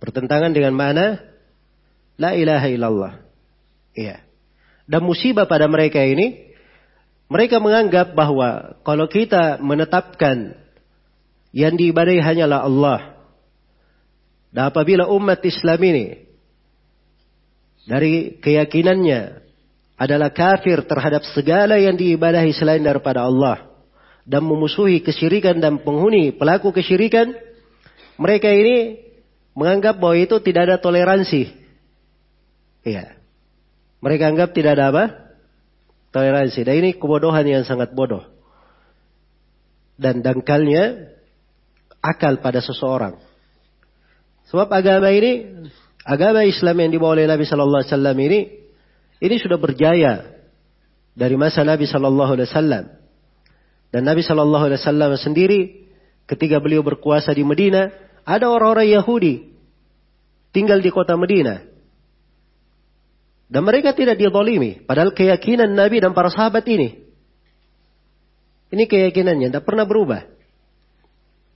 Bertentangan dengan mana? La ilaha illallah. Iya. Dan musibah pada mereka ini, mereka menganggap bahwa kalau kita menetapkan yang diibadai hanyalah Allah. Dan apabila umat Islam ini dari keyakinannya adalah kafir terhadap segala yang diibadahi selain daripada Allah dan memusuhi kesyirikan dan penghuni pelaku kesyirikan, mereka ini menganggap bahwa itu tidak ada toleransi. Iya. Mereka anggap tidak ada apa? Toleransi. Dan ini kebodohan yang sangat bodoh. Dan dangkalnya akal pada seseorang. Sebab agama ini, agama Islam yang dibawa oleh Nabi Sallallahu Alaihi Wasallam ini, ini sudah berjaya dari masa Nabi Sallallahu Alaihi Wasallam. Dan Nabi Sallallahu Alaihi Wasallam sendiri, ketika beliau berkuasa di Medina, ada orang-orang Yahudi tinggal di kota Medina. Dan mereka tidak dizalimi. Padahal keyakinan Nabi dan para sahabat ini. Ini keyakinannya, tidak pernah berubah.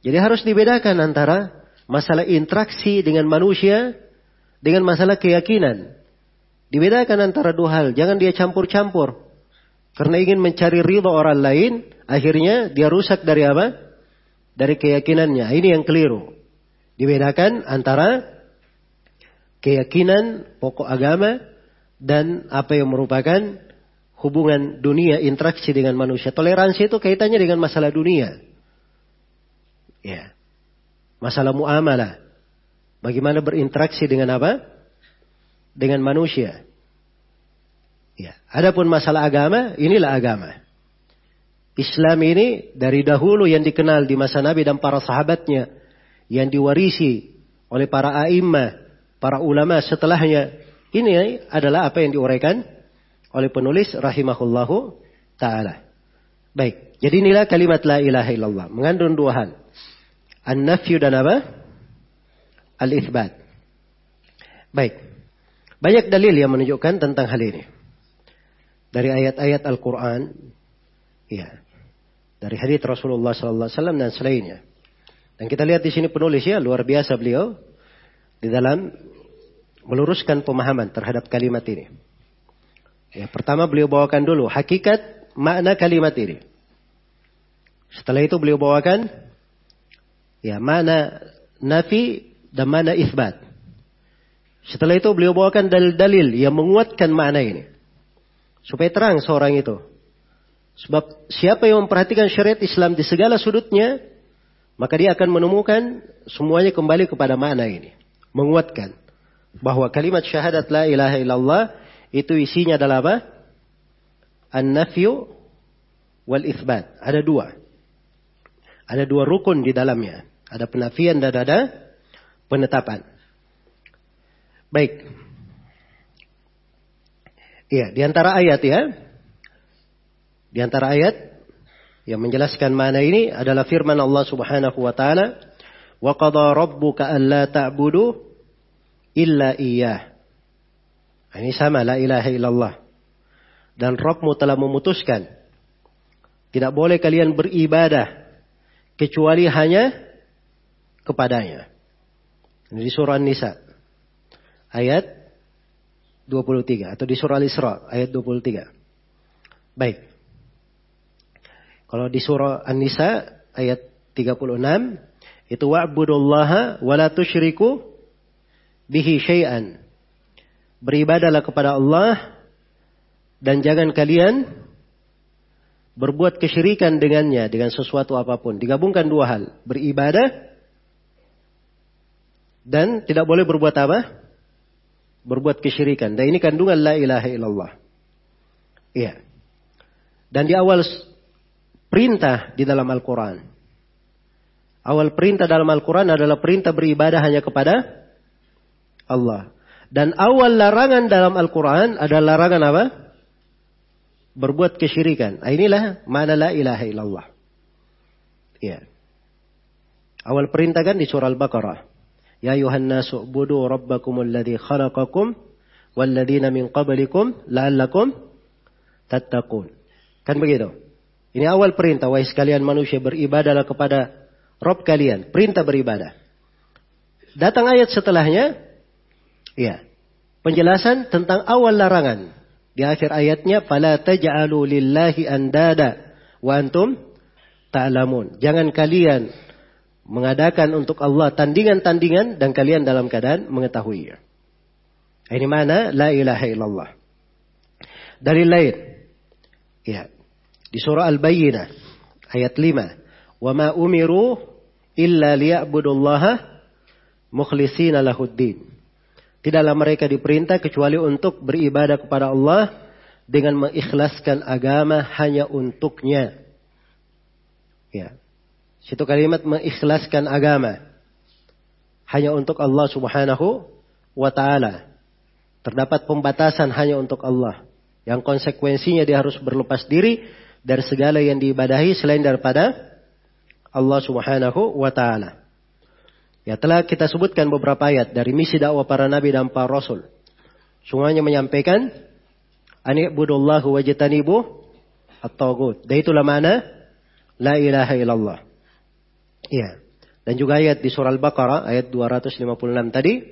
Jadi harus dibedakan antara masalah interaksi dengan manusia dengan masalah keyakinan. Dibedakan antara dua hal. Jangan dia campur-campur. Karena ingin mencari ridho orang lain, akhirnya dia rusak dari apa? Dari keyakinannya. Ini yang keliru. Dibedakan antara keyakinan pokok agama dan apa yang merupakan hubungan dunia interaksi dengan manusia. Toleransi itu kaitannya dengan masalah dunia. Ya. Masalah muamalah. Bagaimana berinteraksi dengan apa? Dengan manusia. Ya. Adapun masalah agama, inilah agama. Islam ini dari dahulu yang dikenal di masa Nabi dan para sahabatnya yang diwarisi oleh para a'immah, para ulama setelahnya. Ini adalah apa yang diuraikan oleh penulis rahimahullahu taala. Baik, jadi inilah kalimat la ilaha illallah mengandung dua hal. An-nafyu dan apa? Al-itsbat. Baik. Banyak dalil yang menunjukkan tentang hal ini. Dari ayat-ayat Al-Qur'an, ya. Dari hadis Rasulullah sallallahu alaihi wasallam dan selainnya. Dan kita lihat di sini penulis ya luar biasa beliau di dalam meluruskan pemahaman terhadap kalimat ini. Ya, pertama beliau bawakan dulu hakikat makna kalimat ini. Setelah itu beliau bawakan ya mana nafi dan mana isbat. Setelah itu beliau bawakan dalil-dalil yang menguatkan makna ini. Supaya terang seorang itu. Sebab siapa yang memperhatikan syariat Islam di segala sudutnya, maka dia akan menemukan semuanya kembali kepada makna ini. Menguatkan bahwa kalimat syahadat la ilaha illallah itu isinya adalah apa? An-nafyu wal ithbat. Ada dua. Ada dua rukun di dalamnya. Ada penafian dan ada penetapan. Baik. Iya, di antara ayat ya. Di antara ayat yang menjelaskan mana ini adalah firman Allah Subhanahu wa taala, "Wa qada rabbuka alla ta'budu illa iyyah." Nah, ini sama la ilaha illallah. Dan Rabbmu telah memutuskan tidak boleh kalian beribadah kecuali hanya kepadanya. Ini di surah An-Nisa ayat 23 atau di surah Al-Isra ayat 23. Baik. Kalau di surah An-Nisa ayat 36 itu wa'budullaha wa la tusyriku bihi syai'an. Beribadalah kepada Allah dan jangan kalian berbuat kesyirikan dengannya dengan sesuatu apa pun. Digabungkan dua hal, beribadah dan tidak boleh berbuat apa? berbuat kesyirikan. Dan ini kandungan la ilaha illallah. Iya. Dan di awal perintah di dalam Al-Quran. Awal perintah dalam Al-Quran adalah perintah beribadah hanya kepada Allah. Dan awal larangan dalam Al-Quran adalah larangan apa? Berbuat kesyirikan. Nah, inilah mana la ilaha illallah. Iya. Awal perintah kan di surah Al-Baqarah. Ya ayuhan nasu budu rabbakum alladhi khalaqakum walladhina min qablikum la'allakum tattaqun. Kan begitu. Ini awal perintah. Wahai sekalian manusia beribadahlah kepada Rob kalian. Perintah beribadah. Datang ayat setelahnya. Ya. Penjelasan tentang awal larangan. Di akhir ayatnya. Fala taj'alu lillahi andada. Wa antum ta'lamun. Jangan kalian mengadakan untuk Allah tandingan-tandingan dan kalian dalam keadaan mengetahui. Ini mana la ilaha illallah. Dari lain. Ya. Di surah Al-Bayyinah ayat 5. Wa ma umiru illa liya'budullaha mukhlisina lahuddin. Tidaklah mereka diperintah kecuali untuk beribadah kepada Allah dengan mengikhlaskan agama hanya untuknya. Ya. Situ kalimat mengikhlaskan agama. Hanya untuk Allah subhanahu wa ta'ala. Terdapat pembatasan hanya untuk Allah. Yang konsekuensinya dia harus berlepas diri dari segala yang diibadahi selain daripada Allah subhanahu wa ta'ala. Ya telah kita sebutkan beberapa ayat dari misi dakwah para nabi dan para rasul. Semuanya menyampaikan ani'budullahu wajtanibu at-tagut. Dan itulah mana la ilaha illallah. Iya. Dan juga ayat di surah Al-Baqarah ayat 256 tadi,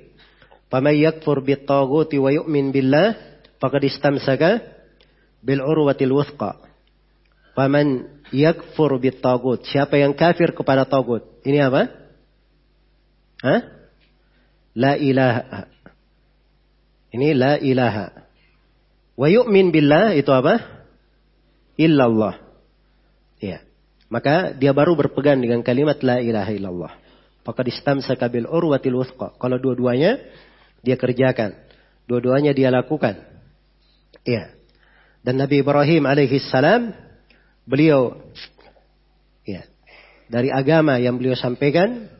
"Faman yakfur bit-taghuti wa yu'min billah faqad istamsaka bil urwatil wuthqa." Faman yakfur bit-taghut, siapa yang kafir kepada tagut? Ini apa? Hah? La ilaha. Ini la ilaha. Wa yu'min billah itu apa? Illallah. Iya. Maka dia baru berpegang dengan kalimat la ilaha illallah. Maka istamsaka bil urwatil wuthqa. Kalau dua-duanya dia kerjakan. Dua-duanya dia lakukan. Iya. Dan Nabi Ibrahim alaihi salam beliau ya dari agama yang beliau sampaikan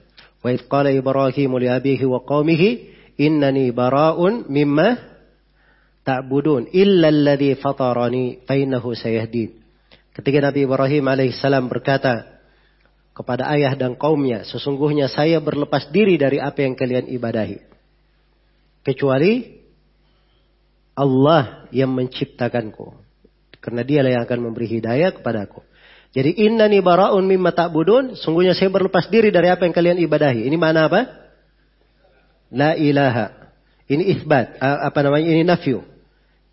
li abihi wa qaumihi innani bara'un mimma ta'budun illa alladhi fatarani fa innahu sayahdin Ketika Nabi Ibrahim alaihissalam berkata kepada ayah dan kaumnya, sesungguhnya saya berlepas diri dari apa yang kalian ibadahi. Kecuali Allah yang menciptakanku. Karena dialah yang akan memberi hidayah kepadaku. Jadi innani bara'un mimma ta'budun. Sungguhnya saya berlepas diri dari apa yang kalian ibadahi. Ini mana apa? La ilaha. Ini isbat. Apa namanya? Ini nafyu.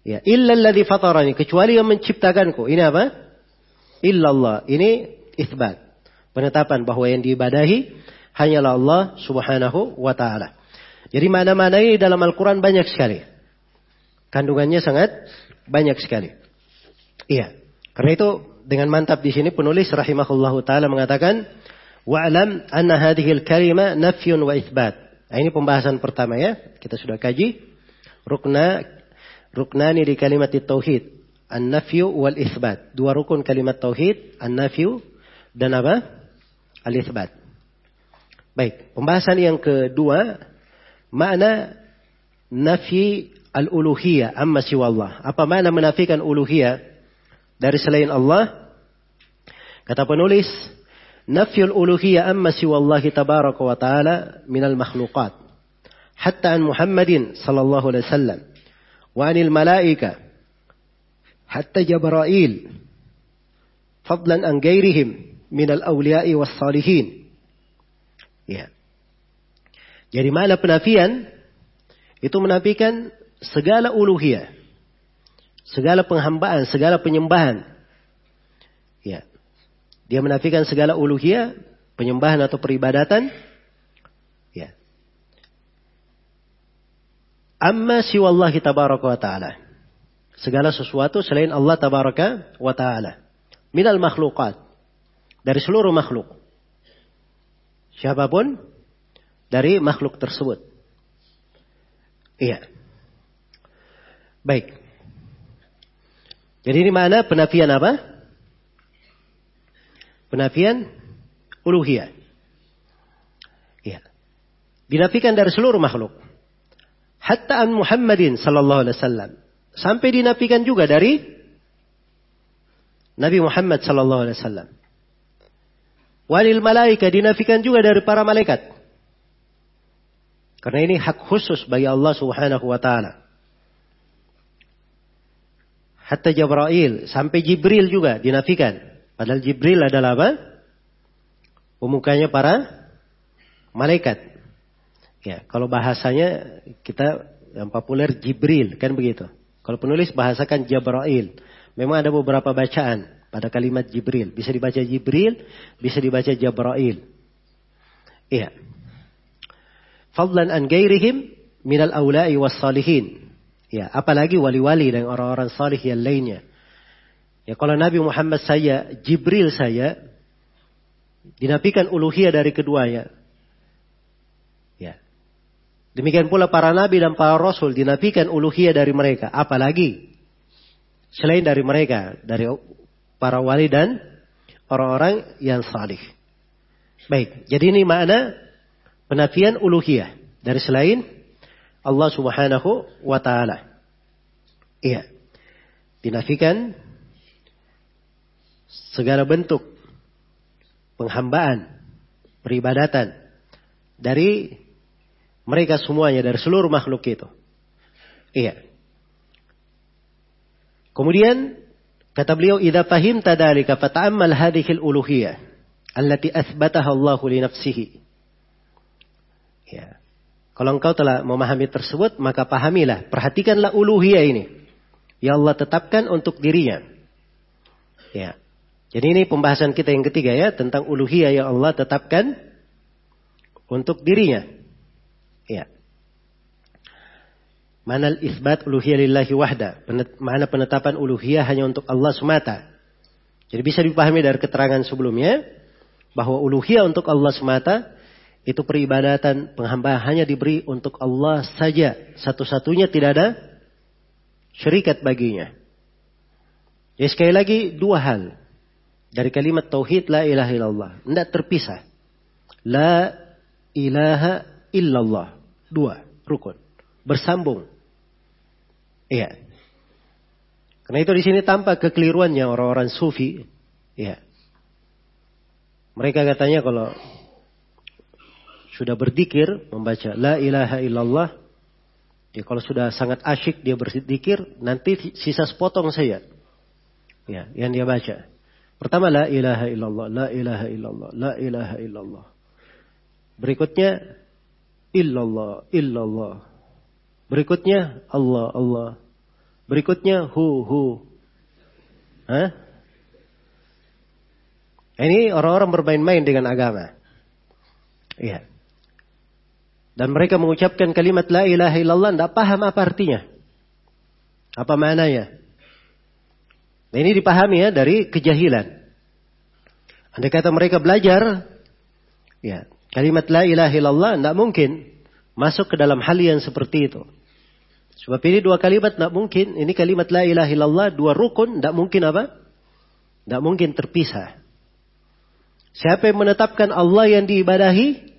Ya. Illa alladhi fatarani. Kecuali yang menciptakanku. Ini apa? illallah. Ini isbat. Penetapan bahwa yang diibadahi hanyalah Allah subhanahu wa ta'ala. Jadi mana-mana ini dalam Al-Quran banyak sekali. Kandungannya sangat banyak sekali. Iya. Karena itu dengan mantap di sini penulis rahimahullah taala mengatakan Wa'lam anna hadhihi al-kalima nafyun wa itsbat. Nah, ini pembahasan pertama ya. Kita sudah kaji. Rukna ruknani di kalimat tauhid. An-nafyu wal itsbat. Dua rukun kalimat tauhid, an-nafyu dan apa? Al-itsbat. Baik, pembahasan yang kedua makna nafi al-uluhiyah amma siwa Allah. Apa makna menafikan uluhiyah dari selain Allah? Kata penulis, nafyul uluhiyah amma siwa Allah tabaraka wa ta'ala minal makhluqat. Hatta an Muhammadin sallallahu alaihi wasallam wa anil malaika hatta Jibril fadlan an gairihim minal awliya'i was salihin. Ya. Jadi mana penafian itu menafikan segala uluhiyah, segala penghambaan, segala penyembahan. Ya. Dia menafikan segala uluhiyah, penyembahan atau peribadatan. Ya. Amma siwallahi tabaraka wa ta'ala. Segala sesuatu selain Allah tabaraka wa ta'ala. Minal makhlukat. Dari seluruh makhluk. Siapa pun dari makhluk tersebut. Iya. Baik. Jadi ini mana penafian apa? Penafian uluhiyah. Iya. Dinafikan dari seluruh makhluk. Hatta an Muhammadin sallallahu alaihi wasallam. Sampai dinafikan juga dari Nabi Muhammad sallallahu alaihi wasallam. Walil malaika dinafikan juga dari para malaikat. Karena ini hak khusus bagi Allah Subhanahu wa taala. Hatta Jibril, sampai Jibril juga dinafikan. Padahal Jibril adalah apa? Pemukanya para malaikat. Ya, kalau bahasanya kita yang populer Jibril, kan begitu. Kalau penulis bahasakan Jibril. Memang ada beberapa bacaan pada kalimat Jibril. Bisa dibaca Jibril, bisa dibaca Jibril. Iya fadlan an gairihim minal awla'i was salihin. Ya, apalagi wali-wali dan orang-orang salih yang lainnya. Ya, kalau Nabi Muhammad saya, Jibril saya, dinafikan uluhiyah dari keduanya. Ya. Demikian pula para nabi dan para rasul dinafikan uluhiyah dari mereka. Apalagi selain dari mereka, dari para wali dan orang-orang yang salih. Baik, jadi ini makna penafian uluhiyah dari selain Allah Subhanahu wa taala. Iya. Dinafikan segala bentuk penghambaan, peribadatan dari mereka semuanya dari seluruh makhluk itu. Iya. Kemudian kata beliau idza fahimta dalika fata'ammal hadhihi al-uluhiyah allati athbataha Allah li nafsihi. Kalau engkau telah memahami tersebut, maka pahamilah, perhatikanlah uluhiyah ini. Ya Allah tetapkan untuk dirinya. Ya. Jadi ini pembahasan kita yang ketiga ya, tentang uluhiyah yang Allah tetapkan untuk dirinya. Ya. Mana isbat uluhiyah lillahi wahda. Mana penetapan uluhiyah hanya untuk Allah semata. Jadi bisa dipahami dari keterangan sebelumnya. Bahwa uluhiyah untuk Allah semata itu peribadatan penghambaan hanya diberi untuk Allah saja. Satu-satunya tidak ada syarikat baginya. Ya sekali lagi dua hal. Dari kalimat tauhid la ilaha illallah. Tidak terpisah. La ilaha illallah. Dua. Rukun. Bersambung. Iya. Karena itu di sini tampak kekeliruannya orang-orang sufi. Iya. Mereka katanya kalau sudah berzikir, membaca la ilaha illallah, ya kalau sudah sangat asyik dia berzikir, nanti sisa sepotong saya. Ya, yang dia baca. Pertama la ilaha illallah, la ilaha illallah, la ilaha illallah. Berikutnya illallah, illallah. Berikutnya Allah, Allah. Berikutnya hu, hu. Hah? Ini orang-orang bermain-main dengan agama. Iya. Dan mereka mengucapkan kalimat la ilaha illallah tidak paham apa artinya. Apa maknanya. Nah ini dipahami ya dari kejahilan. Andai kata mereka belajar Ya, kalimat la ilaha illallah tidak mungkin masuk ke dalam hal yang seperti itu. Sebab ini dua kalimat tidak mungkin. Ini kalimat la ilaha illallah dua rukun tidak mungkin apa? Tidak mungkin terpisah. Siapa yang menetapkan Allah yang diibadahi,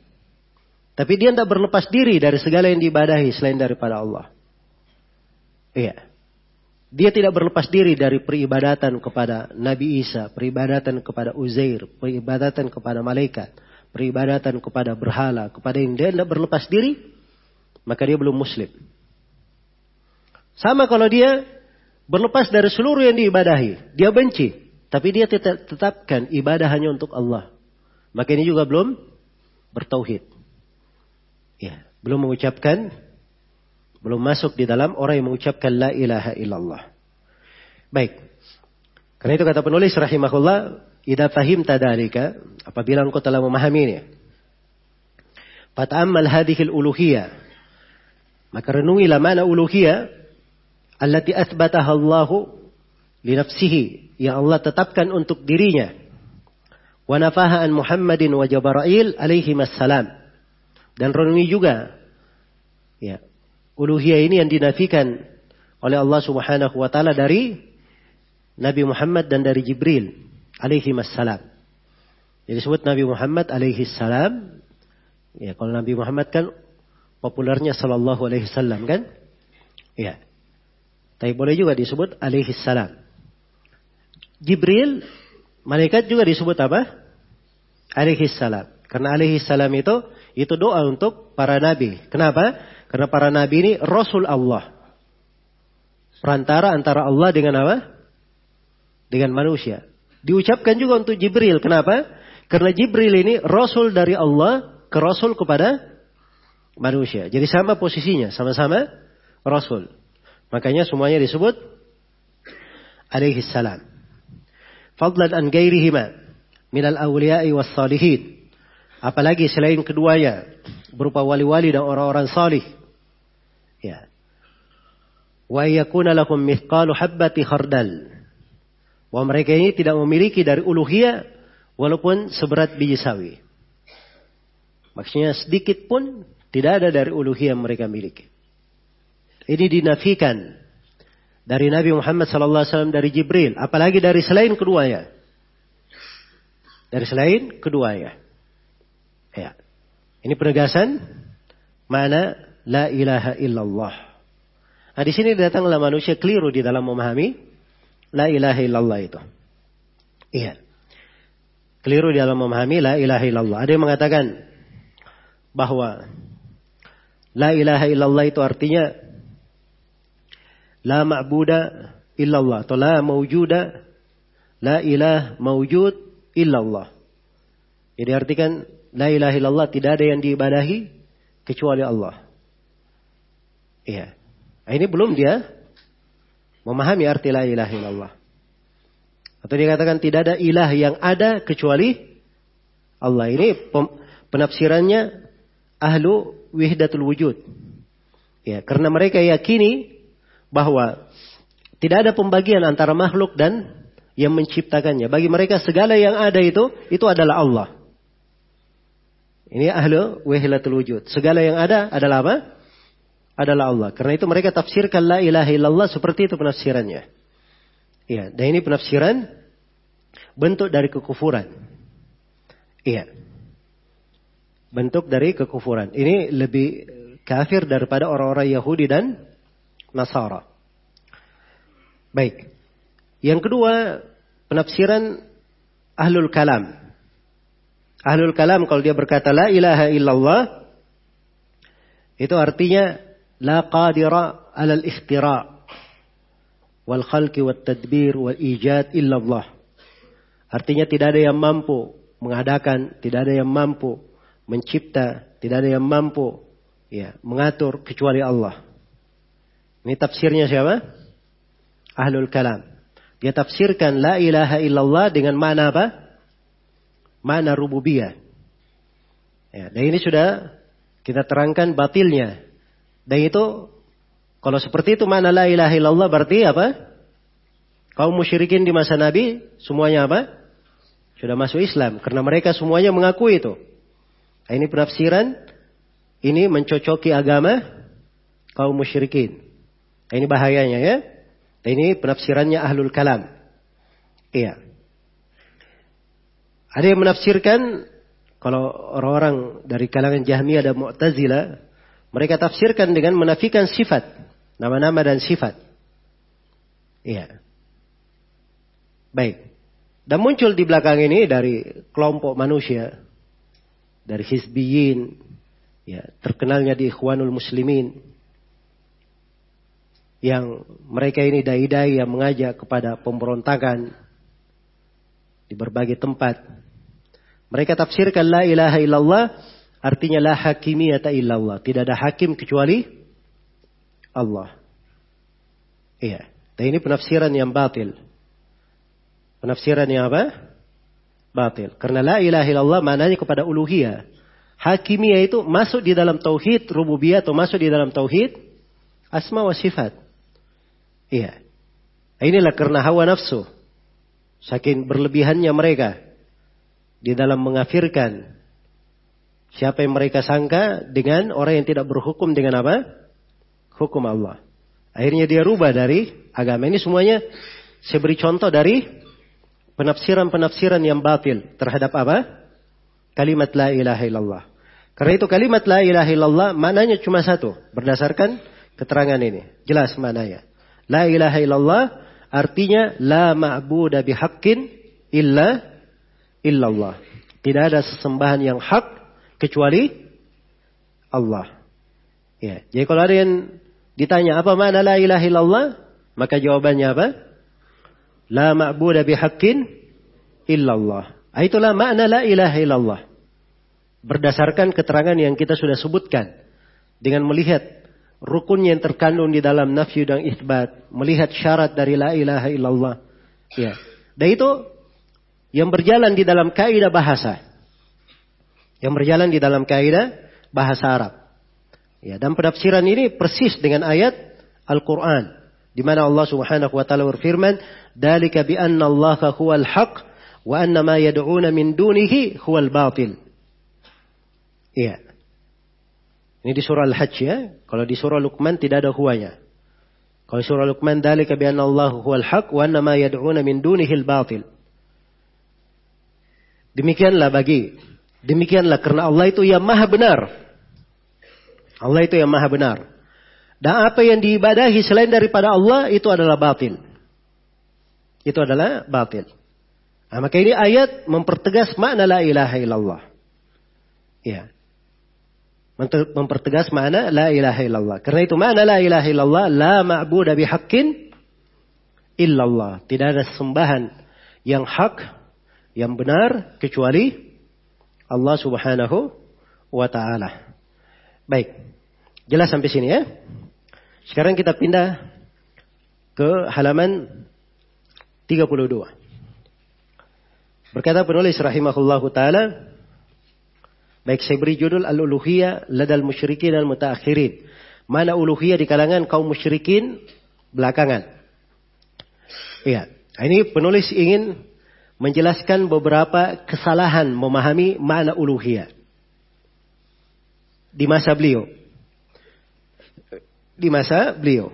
tapi dia tidak berlepas diri dari segala yang diibadahi selain daripada Allah. Iya. Dia tidak berlepas diri dari peribadatan kepada Nabi Isa, peribadatan kepada Uzair, peribadatan kepada malaikat, peribadatan kepada berhala, kepada yang dia tidak berlepas diri, maka dia belum muslim. Sama kalau dia berlepas dari seluruh yang diibadahi, dia benci, tapi dia tetap tetapkan ibadah hanya untuk Allah. Maka ini juga belum bertauhid. Ya, belum mengucapkan belum masuk di dalam orang yang mengucapkan la ilaha illallah. Baik. Karena itu kata penulis rahimahullah, "Idza fahimta dzalika," apabila engkau telah memahaminya. Fata'ammal hadhihi al-uluhiyah. Maka renungilah mana uluhiyah allati athbataha Allahu li nafsihi yang Allah tetapkan untuk dirinya. Wa nafaha an Muhammadin wa Jibril alaihi salam. Dan renungi juga ya uluhiyah ini yang dinafikan oleh Allah Subhanahu wa taala dari Nabi Muhammad dan dari Jibril alaihi wassalam. Jadi disebut Nabi Muhammad alaihi salam. Ya, kalau Nabi Muhammad kan populernya sallallahu alaihi wasallam kan? Ya. Tapi boleh juga disebut alaihi salam. Jibril malaikat juga disebut apa? Alaihi salam. Karena alaihi salam itu itu doa untuk para nabi. Kenapa? Karena para nabi ini rasul Allah. Perantara antara Allah dengan apa? Dengan manusia. Diucapkan juga untuk Jibril. Kenapa? Karena Jibril ini rasul dari Allah ke rasul kepada manusia. Jadi sama posisinya, sama-sama rasul. Makanya semuanya disebut alaihi salam. Fadlan an gairihima minal awliya'i was salihin. Apalagi selain keduanya berupa wali-wali dan orang-orang salih. Ya. Wa yakuna lakum mithqalu habbati khardal. Wa mereka ini tidak memiliki dari uluhiyah walaupun seberat biji sawi. Maksudnya sedikit pun tidak ada dari uluhiyah mereka miliki. Ini dinafikan dari Nabi Muhammad SAW dari Jibril, apalagi dari selain keduanya. Dari selain keduanya. Ya. Ini penegasan mana la ilaha illallah. Nah di sini datanglah manusia keliru di dalam memahami la ilaha illallah itu. Iya. Keliru di dalam memahami la ilaha illallah. Ada yang mengatakan bahwa la ilaha illallah itu artinya la ma'buda illallah atau la mawjuda la ilah mawjud illallah. Jadi artikan la ilaha illallah tidak ada yang diibadahi kecuali Allah. Iya. Nah, ini belum dia memahami arti la ilaha illallah. Atau dia katakan tidak ada ilah yang ada kecuali Allah. Ini penafsirannya ahlu wihdatul wujud. Ya, karena mereka yakini bahwa tidak ada pembagian antara makhluk dan yang menciptakannya. Bagi mereka segala yang ada itu itu adalah Allah. Ini ahlu wihdatul wujud. Segala yang ada adalah apa? adalah Allah. Karena itu mereka tafsirkan la ilaha illallah seperti itu penafsirannya. Iya, dan ini penafsiran bentuk dari kekufuran. Iya. Bentuk dari kekufuran. Ini lebih kafir daripada orang-orang Yahudi dan Nasara. Baik. Yang kedua, penafsiran ahlul kalam. Ahlul kalam kalau dia berkata la ilaha illallah itu artinya la qadira alal ikhtira wal khalqi wat tadbir wal ijad illallah. Artinya tidak ada yang mampu mengadakan, tidak ada yang mampu mencipta, tidak ada yang mampu ya mengatur kecuali Allah. Ini tafsirnya siapa? Ahlul kalam. Dia tafsirkan la ilaha illallah dengan mana apa? Mana rububiyah. Ya, dan ini sudah kita terangkan batilnya dan itu kalau seperti itu mana la ilaha illallah berarti apa? Kaum musyrikin di masa Nabi semuanya apa? Sudah masuk Islam karena mereka semuanya mengaku itu. Nah, ini penafsiran ini mencocoki agama kaum musyrikin. Nah, ini bahayanya ya. Nah, ini penafsirannya ahlul kalam. Iya. Ada yang menafsirkan kalau orang-orang dari kalangan Jahmiyah dan Mu'tazilah mereka tafsirkan dengan menafikan sifat, nama-nama dan sifat. Iya. Baik. Dan muncul di belakang ini dari kelompok manusia, dari Hizbiyin, ya, terkenalnya di Ikhwanul Muslimin, yang mereka ini dai-dai yang mengajak kepada pemberontakan di berbagai tempat. Mereka tafsirkan la ilaha illallah artinya la hakimiyata illallah. Tidak ada hakim kecuali Allah. Iya. Dan ini penafsiran yang batil. Penafsiran yang apa? Batil. Karena la ilaha illallah maknanya kepada uluhiyah. Hakimiyah itu masuk di dalam tauhid rububiyah atau masuk di dalam tauhid asma wa sifat. Iya. Inilah karena hawa nafsu. Saking berlebihannya mereka di dalam mengafirkan siapa yang mereka sangka dengan orang yang tidak berhukum dengan apa? Hukum Allah. Akhirnya dia rubah dari agama ini semuanya saya beri contoh dari penafsiran-penafsiran yang batil terhadap apa? Kalimat la ilaha illallah. Karena itu kalimat la ilaha illallah maknanya cuma satu berdasarkan keterangan ini. Jelas maknanya. La ilaha illallah artinya la ma'budu bihaqqin illa illallah. Tidak ada sesembahan yang hak kecuali Allah. Ya, jadi kalau ada yang ditanya apa makna la ilaha illallah, maka jawabannya apa? La ma'budu bihaqqin illallah. Ah, itulah makna la ilaha illallah. Berdasarkan keterangan yang kita sudah sebutkan. Dengan melihat rukun yang terkandung di dalam nafyu dan isbat. Melihat syarat dari la ilaha illallah. Ya. Dan itu yang berjalan di dalam kaidah bahasa. Yang berjalan di dalam kaidah bahasa Arab. Ya, dan penafsiran ini persis dengan ayat Al-Quran. Di mana Allah subhanahu wa ta'ala berfirman, Dalika bi anna Allah huwal haq, wa anna ma yad'una min dunihi huwal batil. Iya. Ini di surah Al-Hajj ya. Kalau di surah Luqman tidak ada huwanya. Kalau surah Luqman, Dalika bi anna Allah huwal haq, wa anna ma yad'una min dunihi al-batil. Demikianlah bagi. Demikianlah karena Allah itu yang maha benar. Allah itu yang maha benar. Dan apa yang diibadahi selain daripada Allah itu adalah batil. Itu adalah batil. Nah, maka ini ayat mempertegas makna la ilaha illallah. Ya. Mempertegas makna la ilaha illallah. Karena itu makna la ilaha illallah la ma'budu bihaqqin illallah. Tidak ada sembahan yang hak, yang benar kecuali Allah Subhanahu wa taala. Baik. Jelas sampai sini ya? Sekarang kita pindah ke halaman 32. Berkata penulis rahimahullahu taala, baik saya beri judul al-uluhiyah ladal musyrikin dan mutaakhirin. Mana uluhiyah di kalangan kaum musyrikin belakangan. Iya, ini penulis ingin menjelaskan beberapa kesalahan memahami makna uluhiyah di masa beliau di masa beliau.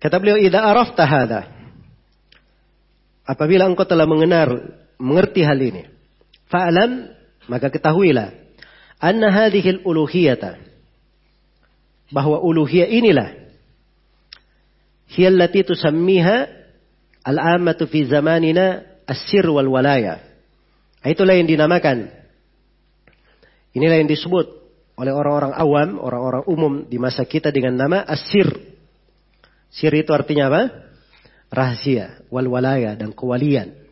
Kata beliau, "Idza arafta hadza." Apabila engkau telah mengenal, mengerti hal ini, fa'lam maka ketahuilah anna hadhihi al-uluhiyata bahwa uluhiyah inilah hiya allati tusammiha al-ammatu fi zamanina as-sir wal walaya. Itulah yang dinamakan. Inilah yang disebut oleh orang-orang awam, orang-orang umum di masa kita dengan nama asir. Sir itu artinya apa? Rahasia, wal walaya dan kewalian.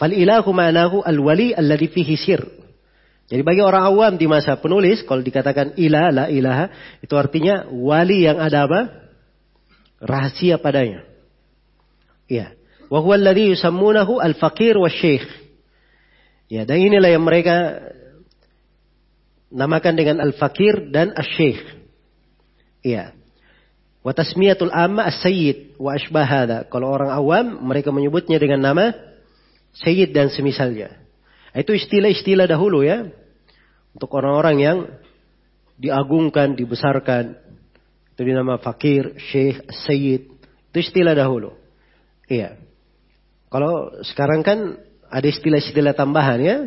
Fal ilahu ma'nahu al wali alladhi fihi sir. Jadi bagi orang awam di masa penulis, kalau dikatakan ilah, la ilaha, itu artinya wali yang ada apa? Rahasia padanya. Ya. Wa huwa alladhi yusammunahu al-faqir wa syekh. Ya, dan inilah yang mereka namakan dengan al-fakir dan asy-syekh. Iya. Wa tasmiyatul amma as-sayyid wa asbah Kalau orang awam mereka menyebutnya dengan nama sayyid dan semisalnya. Itu istilah-istilah dahulu ya. Untuk orang-orang yang diagungkan, dibesarkan. Itu dinama fakir, syekh, sayyid. Itu istilah dahulu. Iya. Kalau sekarang kan ada istilah-istilah tambahan ya.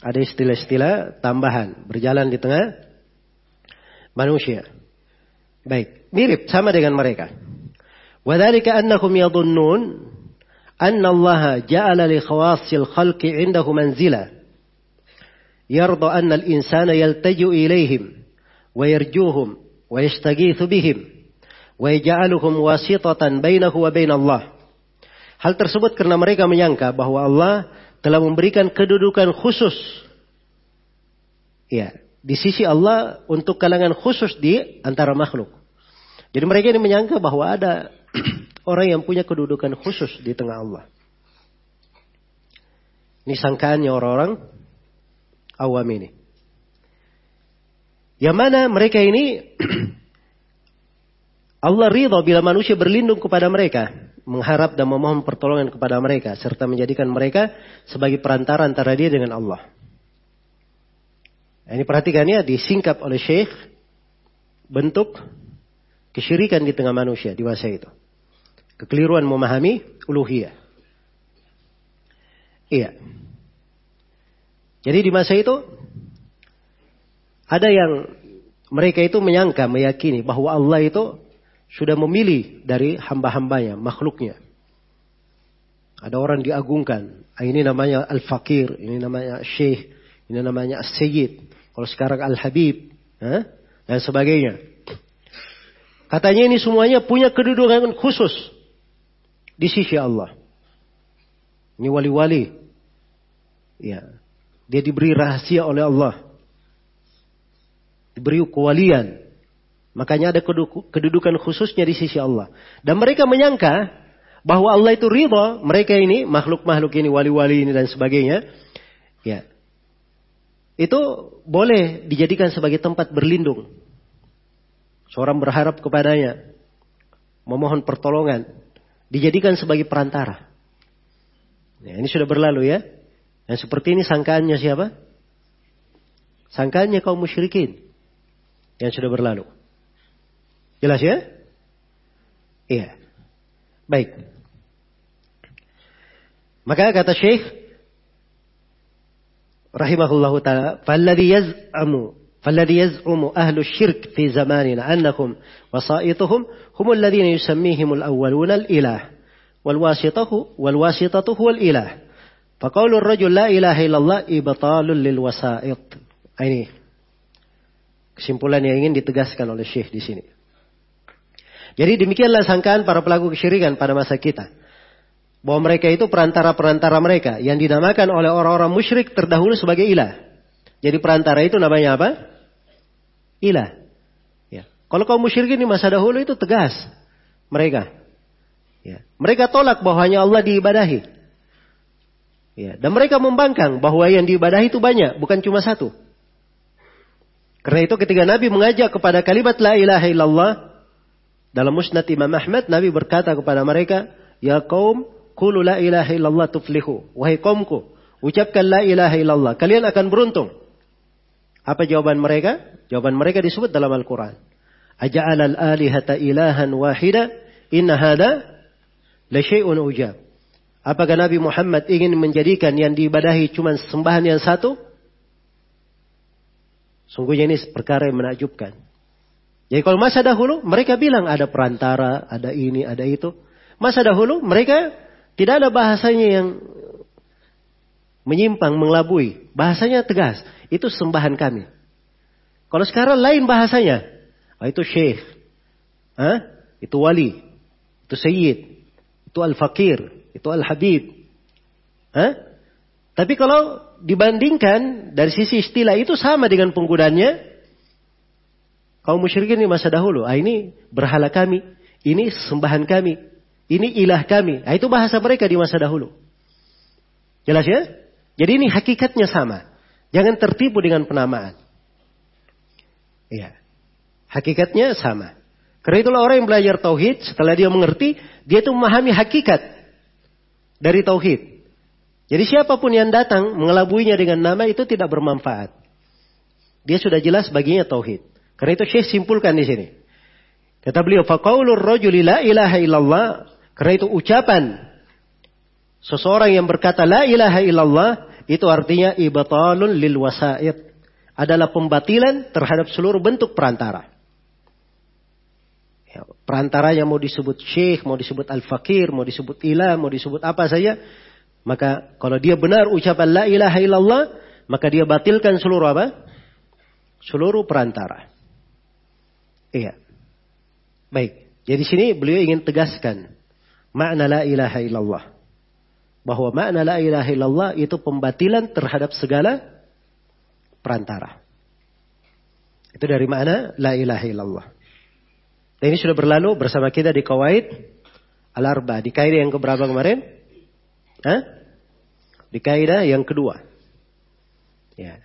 Ada istilah-istilah tambahan. Berjalan di tengah manusia. Baik. Mirip sama dengan mereka. Wadhalika annahum yadhunnun khalqi indahu manzila. Yarda anna al-insana yaltaju ilaihim wa yarjuhum wa yastagithu bihim wa yaj'aluhum wasitatan bainahu wa bain Allah. Hal tersebut karena mereka menyangka bahwa Allah telah memberikan kedudukan khusus. Ya, di sisi Allah untuk kalangan khusus di antara makhluk. Jadi mereka ini menyangka bahwa ada orang yang punya kedudukan khusus di tengah Allah. Ini sangkaannya orang-orang awam ini. Yang mana mereka ini Allah ridha bila manusia berlindung kepada mereka mengharap dan memohon pertolongan kepada mereka serta menjadikan mereka sebagai perantara antara dia dengan Allah. Ini perhatikannya disingkap oleh Syekh bentuk kesyirikan di tengah manusia di masa itu. Kekeliruan memahami uluhiyah. Iya. Jadi di masa itu ada yang mereka itu menyangka, meyakini bahwa Allah itu sudah memilih dari hamba-hambanya, makhluknya. Ada orang diagungkan. Ah, ini namanya Al-Fakir, ini namanya Syekh, ini namanya As-Sayyid. Kalau sekarang Al-Habib, eh? dan sebagainya. Katanya ini semuanya punya kedudukan khusus di sisi Allah. Ini wali-wali. Ya. Dia diberi rahasia oleh Allah. Diberi kewalian. Makanya ada kedudukan khususnya di sisi Allah. Dan mereka menyangka bahwa Allah itu ridha mereka ini, makhluk-makhluk ini, wali-wali ini dan sebagainya. Ya. Itu boleh dijadikan sebagai tempat berlindung. Seorang berharap kepadanya. Memohon pertolongan. Dijadikan sebagai perantara. Ya, ini sudah berlalu ya. Yang seperti ini sangkaannya siapa? Sangkaannya kaum musyrikin. Yang sudah berlalu. Jelas ya? Iya. Baik. Maka kata Syekh rahimahullahu taala, "Falladhi yaz'amu فالذي يزعم أهل الشرك في زماننا أنهم وسائطهم هم الذين يسميهم الأولون الإله والواسطة والواسطة هو الإله فقول الرجل لا إله إلا الله إبطال للوسائط ini kesimpulan yang ingin ditegaskan oleh Syekh di sini. Jadi demikianlah sangkaan para pelaku kesyirikan pada masa kita. Bahwa mereka itu perantara-perantara mereka yang dinamakan oleh orang-orang musyrik terdahulu sebagai ilah. Jadi perantara itu namanya apa? Ilah. Ya. Kalau kaum musyrik ini masa dahulu itu tegas mereka. Ya. Mereka tolak bahwa hanya Allah diibadahi. Ya. Dan mereka membangkang bahwa yang diibadahi itu banyak, bukan cuma satu. Karena itu ketika Nabi mengajak kepada kalimat la ilaha illallah, dalam musnad Imam Ahmad, Nabi berkata kepada mereka, Ya kaum, kulu la ilaha illallah tuflihu. Wahai kaumku, ucapkan la ilaha illallah. Kalian akan beruntung. Apa jawaban mereka? Jawaban mereka disebut dalam Al-Quran. Aja'al al-alihata ilahan wahida, inna hada la syai'un ujab. Apakah Nabi Muhammad ingin menjadikan yang diibadahi cuma sembahan yang satu? Sungguhnya ini perkara yang menakjubkan. Jadi kalau masa dahulu mereka bilang ada perantara, ada ini, ada itu. Masa dahulu mereka tidak ada bahasanya yang menyimpang, mengelabui. Bahasanya tegas. Itu sembahan kami. Kalau sekarang lain bahasanya. Oh, itu syekh. Hah? Itu wali. Itu sayyid. Itu al-fakir. Itu al-habib. Hah? Tapi kalau dibandingkan dari sisi istilah itu sama dengan penggunanya kaum musyrikin di masa dahulu. Ah, ini berhala kami, ini sembahan kami, ini ilah kami. Ah, itu bahasa mereka di masa dahulu. Jelas ya? Jadi ini hakikatnya sama. Jangan tertipu dengan penamaan. Iya. Hakikatnya sama. Karena itulah orang yang belajar tauhid, setelah dia mengerti, dia itu memahami hakikat dari tauhid. Jadi siapa pun yang datang mengelabuinya dengan nama itu tidak bermanfaat. Dia sudah jelas baginya tauhid. Karena itu Syekh simpulkan di sini. Kata beliau, "Faqaulur rajuli la ilaha illallah." Karena itu ucapan seseorang yang berkata la ilaha illallah itu artinya ibatalun lil wasaid. Adalah pembatilan terhadap seluruh bentuk perantara. Ya, perantaranya mau disebut syekh, mau disebut al-fakir, mau disebut ilah, mau disebut apa saja. Maka kalau dia benar ucapan la ilaha illallah, maka dia batilkan seluruh apa? Seluruh perantara. Iya. Baik. Jadi sini beliau ingin tegaskan makna la ilaha illallah. Bahwa makna la ilaha illallah itu pembatilan terhadap segala perantara. Itu dari mana la ilaha illallah. Dan ini sudah berlalu bersama kita di Kawaid Al-Arba. Di kaidah yang keberapa kemarin? Hah? Di kaidah yang kedua. Ya.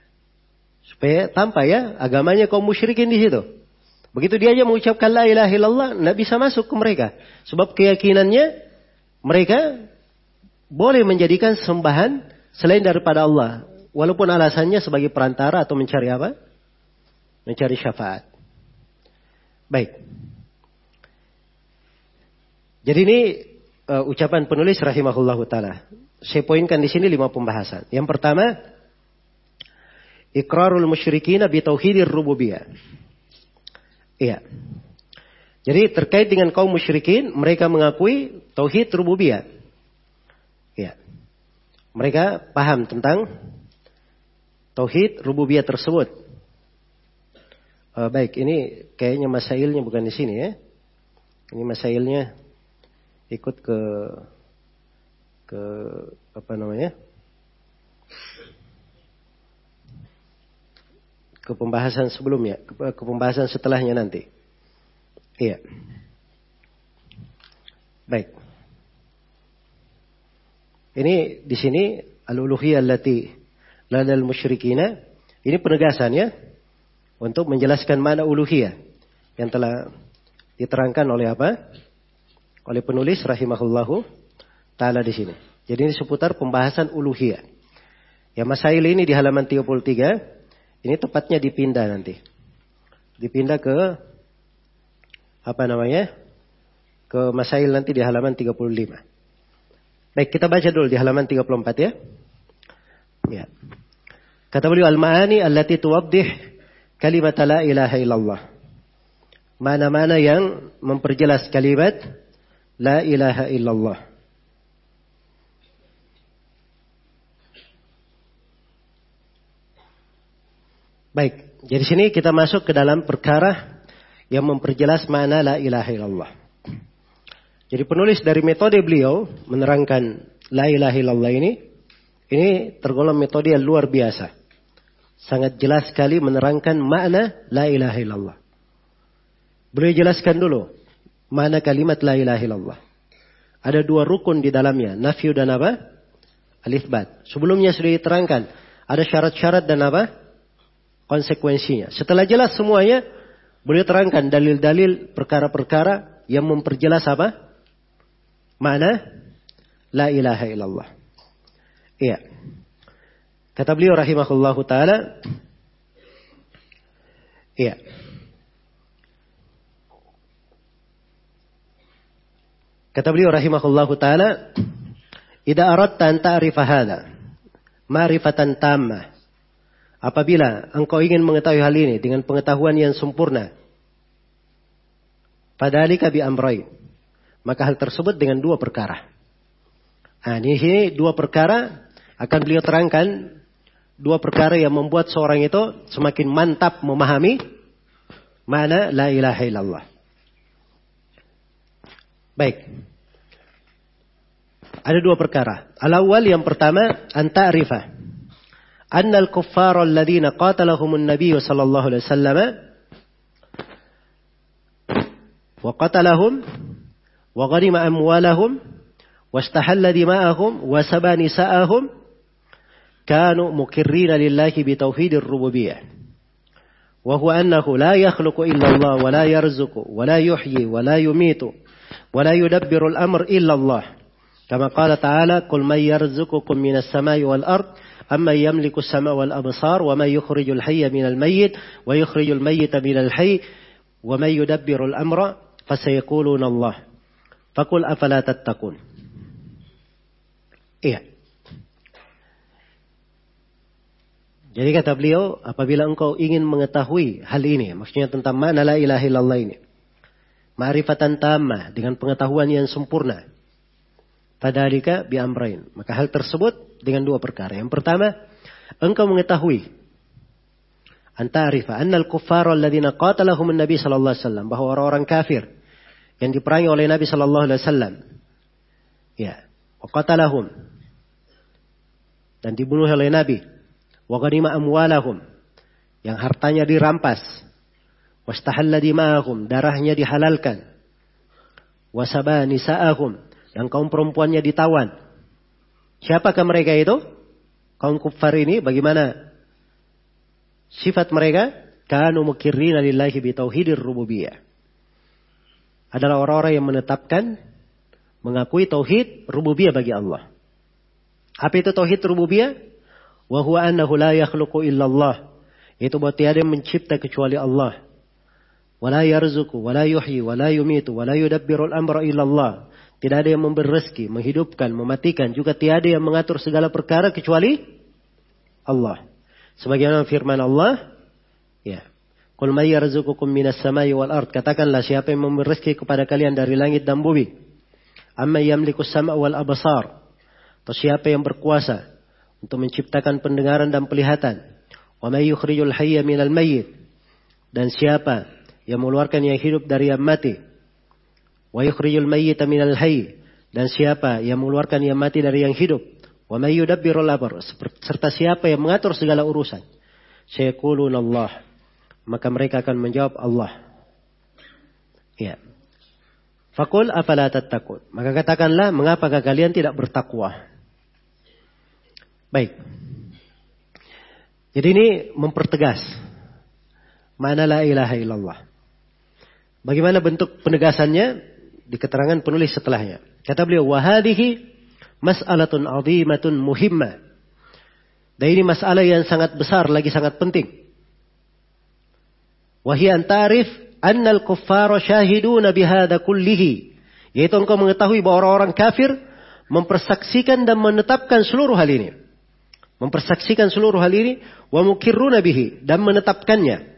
Supaya tanpa ya agamanya kaum musyrikin di situ. Begitu dia aja mengucapkan la ilaha illallah, bisa masuk ke mereka. Sebab keyakinannya mereka boleh menjadikan sembahan selain daripada Allah. Walaupun alasannya sebagai perantara atau mencari apa? Mencari syafaat. Baik. Jadi ini uh, ucapan penulis rahimahullah taala. Saya poinkan di sini lima pembahasan. Yang pertama, ikrarul musyrikin bi tauhidir rububiyah. Iya. Jadi terkait dengan kaum musyrikin, mereka mengakui tauhid rububiyah. Iya. Mereka paham tentang tauhid rububiyah tersebut. Uh, baik, ini kayaknya masailnya bukan di sini ya. Ini masailnya ikut ke ke apa namanya? ke pembahasan sebelumnya, ke pembahasan setelahnya nanti. Iya. Baik. Ini di sini al-uluhiyah allati ladal musyrikina ini penegasannya untuk menjelaskan mana uluhiyah yang telah diterangkan oleh apa? Oleh penulis rahimahullahu taala di sini. Jadi ini seputar pembahasan uluhiyah. Ya masail ini di halaman 33 ini tepatnya dipindah nanti. Dipindah ke apa namanya? Ke Masail nanti di halaman 35. Baik, kita baca dulu di halaman 34 ya. Ya. Kata beliau al-ma'ani allati tuwaddih kalimat la ilaha illallah. Mana-mana yang memperjelas kalimat la ilaha illallah. Baik, jadi sini kita masuk ke dalam perkara yang memperjelas mana la ilaha illallah. Jadi penulis dari metode beliau menerangkan la ilaha illallah ini, ini tergolong metode yang luar biasa. Sangat jelas sekali menerangkan makna la ilaha illallah. Beliau jelaskan dulu mana kalimat la ilaha illallah. Ada dua rukun di dalamnya, nafyu dan apa? Alifbat. Sebelumnya sudah diterangkan, ada syarat-syarat dan apa? konsekuensinya. Setelah jelas semuanya, beliau terangkan dalil-dalil perkara-perkara yang memperjelas apa? Mana? La ilaha illallah. Iya. Kata beliau rahimahullahu taala, iya. Kata beliau rahimahullahu taala, "Idza aradta an ta'rifa hadha ma'rifatan tammah Apabila engkau ingin mengetahui hal ini dengan pengetahuan yang sempurna, padahal bi amroy, maka hal tersebut dengan dua perkara. Nah, ini, ini dua perkara akan beliau terangkan dua perkara yang membuat seorang itu semakin mantap memahami mana la ilaha illallah. Baik. Ada dua perkara. Al-awwal yang pertama anta'rifa anna al-kuffara alladhina qatalahumun nabi sallallahu alaihi wasallam wa qatalahum وغرم أموالهم واستحل دماءهم وسبى نساءهم كانوا مكرين لله بتوحيد الربوبية. وهو أنه لا يخلق إلا الله ولا يرزق ولا يحيي ولا يميت ولا يدبر الأمر إلا الله. كما قال تعالى قل من يرزقكم من السماء والأرض أما يملك السماء والأبصار ومن يخرج الحي من الميت ويخرج الميت من الحي ومن يدبر الأمر فسيقولون الله Fakul afala tattaqun. Iya. Jadi kata beliau, apabila engkau ingin mengetahui hal ini, maksudnya tentang mana la ilaha illallah ini. Ma'rifatan tamah dengan pengetahuan yang sempurna. Fadalika bi amrain. Maka hal tersebut dengan dua perkara. Yang pertama, engkau mengetahui antarifa annal kuffar alladziina qatalahum an-nabi sallallahu alaihi wasallam bahwa orang-orang kafir yang diperangi oleh Nabi sallallahu alaihi wasallam. Ya, wa qatalahum. Dan dibunuh oleh Nabi. Wa ghanima amwalahum. Yang hartanya dirampas. Wastahalla dima'ahum. Darahnya dihalalkan. Wasaba nisa'ahum. Dan kaum perempuannya ditawan. Siapakah mereka itu? Kaum kufar ini bagaimana? Sifat mereka? Kanu mukirrina lillahi bi tauhidir rububiyah adalah orang-orang yang menetapkan mengakui tauhid rububiyah bagi Allah apa itu tauhid rububiyah Wa huwa annahu la yakhluqu illallah. Itu bahwa tiada yang mencipta kecuali Allah. Wa la yarzuqu, wa la yuhyi, wa la yumitu, wa la yudabbirul amra illallah. Tidak ada yang memberi rezeki, menghidupkan, mematikan. Juga tiada yang mengatur segala perkara kecuali Allah. Sebagaimana firman Allah, ya. Qul may yarzuqukum minas samai wal ard. Katakanlah siapa yang memberi rezeki kepada kalian dari langit dan bumi. Amma yamliku sama' wal abasar. Atau siapa yang berkuasa untuk menciptakan pendengaran dan penglihatan. Wa may yukhrijul hayya minal mayyit. Dan siapa yang mengeluarkan yang hidup dari yang mati. Wa yukhrijul mayyita minal hayy. Dan siapa yang mengeluarkan yang mati dari yang hidup. Wa may yudabbirul amr. Serta siapa yang mengatur segala urusan. Sayaquluna. Maka mereka akan menjawab Allah. Ya. Fakul afala tattaqun. Maka katakanlah mengapakah kalian tidak bertakwa? Baik. Jadi ini mempertegas mana la ilaha illallah. Bagaimana bentuk penegasannya di keterangan penulis setelahnya. Kata beliau, "Wahadihi mas'alatun 'azimatun muhimmah." Dan ini masalah yang sangat besar lagi sangat penting. Wahia antarif annal kuffara syahiduna bihada kullihi. Yaitu engkau mengetahui bahwa orang-orang kafir mempersaksikan dan menetapkan seluruh hal ini mempersaksikan seluruh hal ini wa mukirruna bihi dan menetapkannya.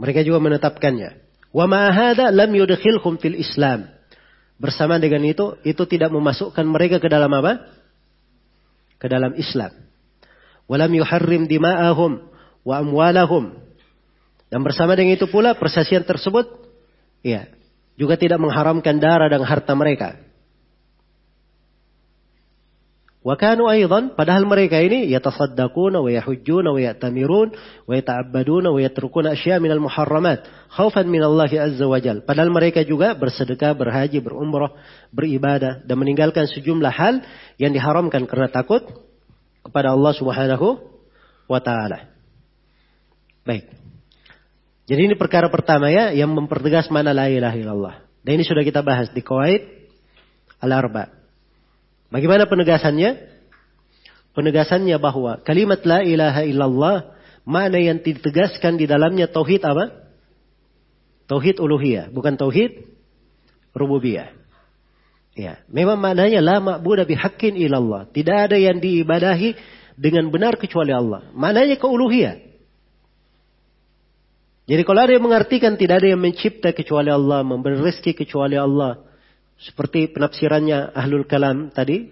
Mereka juga menetapkannya. Wa ma hadza lam yudkhilhum fil Islam. Bersama dengan itu, itu tidak memasukkan mereka ke dalam apa? Ke dalam Islam. Walam yuharrim dima'ahum wa amwalahum. Dan bersama dengan itu pula persaksian tersebut ya, juga tidak mengharamkan darah dan harta mereka. Wa kanu padahal mereka ini yatasaddaquna wa yahujjuna wa ya'tamirun wa yata'abbaduna wa yatrukuna asya' minal muharramat khaufan min Allah azza wa jal. Padahal mereka juga bersedekah, berhaji, berumrah, beribadah dan meninggalkan sejumlah hal yang diharamkan karena takut kepada Allah Subhanahu wa taala. Baik. Jadi ini perkara pertama ya yang mempertegas mana la ilaha illallah. Dan ini sudah kita bahas di Qawaid al-Arba'. Bagaimana penegasannya? Penegasannya bahwa kalimat la ilaha illallah mana yang ditegaskan di dalamnya tauhid apa? Tauhid uluhiyah, bukan tauhid rububiyah. Ya, memang maknanya la ma'budu bihaqqin illallah. Tidak ada yang diibadahi dengan benar kecuali Allah. Maknanya keuluhiyah. Jadi kalau ada yang mengartikan tidak ada yang mencipta kecuali Allah, memberi rezeki kecuali Allah, seperti penafsirannya Ahlul Kalam tadi.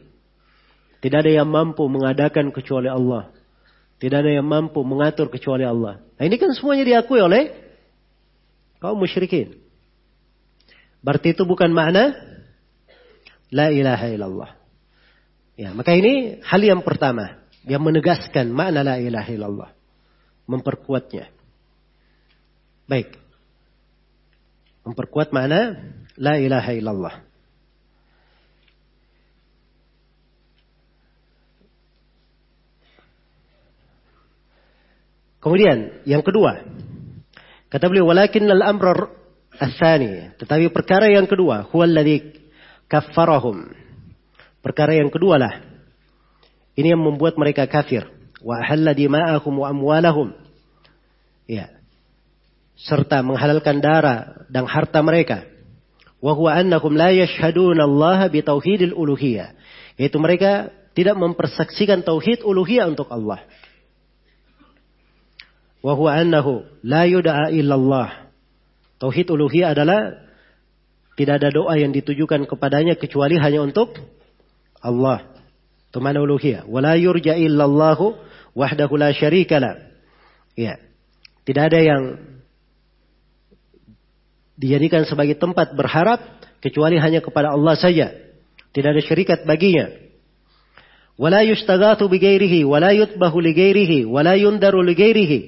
Tidak ada yang mampu mengadakan kecuali Allah. Tidak ada yang mampu mengatur kecuali Allah. Nah ini kan semuanya diakui oleh kaum musyrikin. Berarti itu bukan makna la ilaha illallah. Ya, maka ini hal yang pertama yang menegaskan makna la ilaha illallah, memperkuatnya. Baik. Memperkuat makna la ilaha illallah. Kemudian yang kedua, kata beliau walakin al-amr asani, tetapi perkara yang kedua, huwa alladhi kaffarahum. Perkara yang kedua lah. Ini yang membuat mereka kafir. Wa ahalla dima'ahum wa amwalahum. Ya. Serta menghalalkan darah dan harta mereka. Wa huwa annahum la yashhaduna Allah bi tauhidil uluhiyah. Yaitu mereka tidak mempersaksikan tauhid uluhiyah untuk Allah. Wa huwa annahu la yud'a illallah. Tauhid uluhiyah adalah tidak ada doa yang ditujukan kepadanya kecuali hanya untuk Allah. Itu mana uluhiyah. Wala yurja illallahu wahdahu la syarika la. Ya. Tidak ada yang dijadikan sebagai tempat berharap kecuali hanya kepada Allah saja. Tidak ada syarikat baginya. Wala yustaghathu bi ghairihi wala yutbahu li ghairihi wala yundaru li ghairihi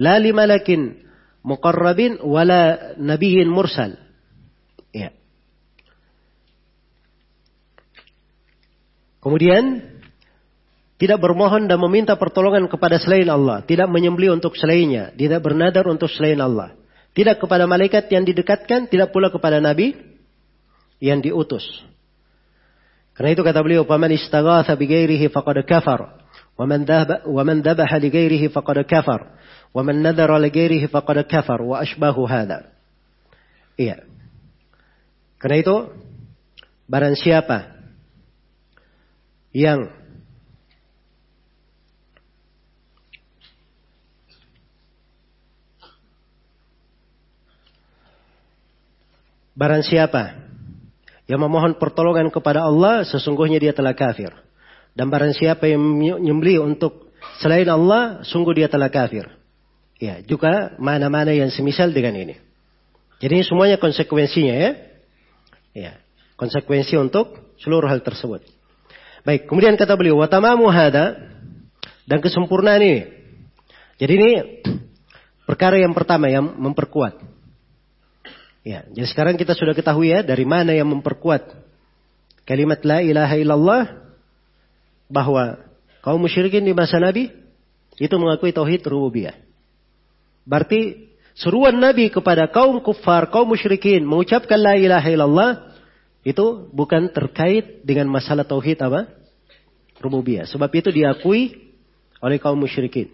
la li malakin muqarrabin wala nabiyyin mursal. Ya. Kemudian tidak bermohon dan meminta pertolongan kepada selain Allah, tidak menyembelih untuk selainnya, tidak bernadar untuk selain Allah, tidak kepada malaikat yang didekatkan, tidak pula kepada nabi yang diutus. Karena itu kata beliau, "Faman istaghatha bi ghairihi faqad kafar, wa man dhaba wa man dhabaha li ghairihi faqad kafar, wa man nadhara li ghairihi faqad kafar wa ashbahu hadha." Iya. Karena itu barang siapa yang Barang siapa yang memohon pertolongan kepada Allah, sesungguhnya dia telah kafir. Dan barang siapa yang menyembeli untuk selain Allah, sungguh dia telah kafir. Ya, juga mana-mana yang semisal dengan ini. Jadi semuanya konsekuensinya ya. Ya, konsekuensi untuk seluruh hal tersebut. Baik, kemudian kata beliau, watamamu hada dan kesempurnaan ini. Jadi ini perkara yang pertama yang memperkuat. Ya, jadi sekarang kita sudah ketahui ya dari mana yang memperkuat kalimat la ilaha illallah bahwa kaum musyrikin di masa Nabi itu mengakui tauhid rububiyah. Berarti seruan Nabi kepada kaum kufar, kaum musyrikin mengucapkan la ilaha illallah itu bukan terkait dengan masalah tauhid apa? Rububiyah. Sebab itu diakui oleh kaum musyrikin.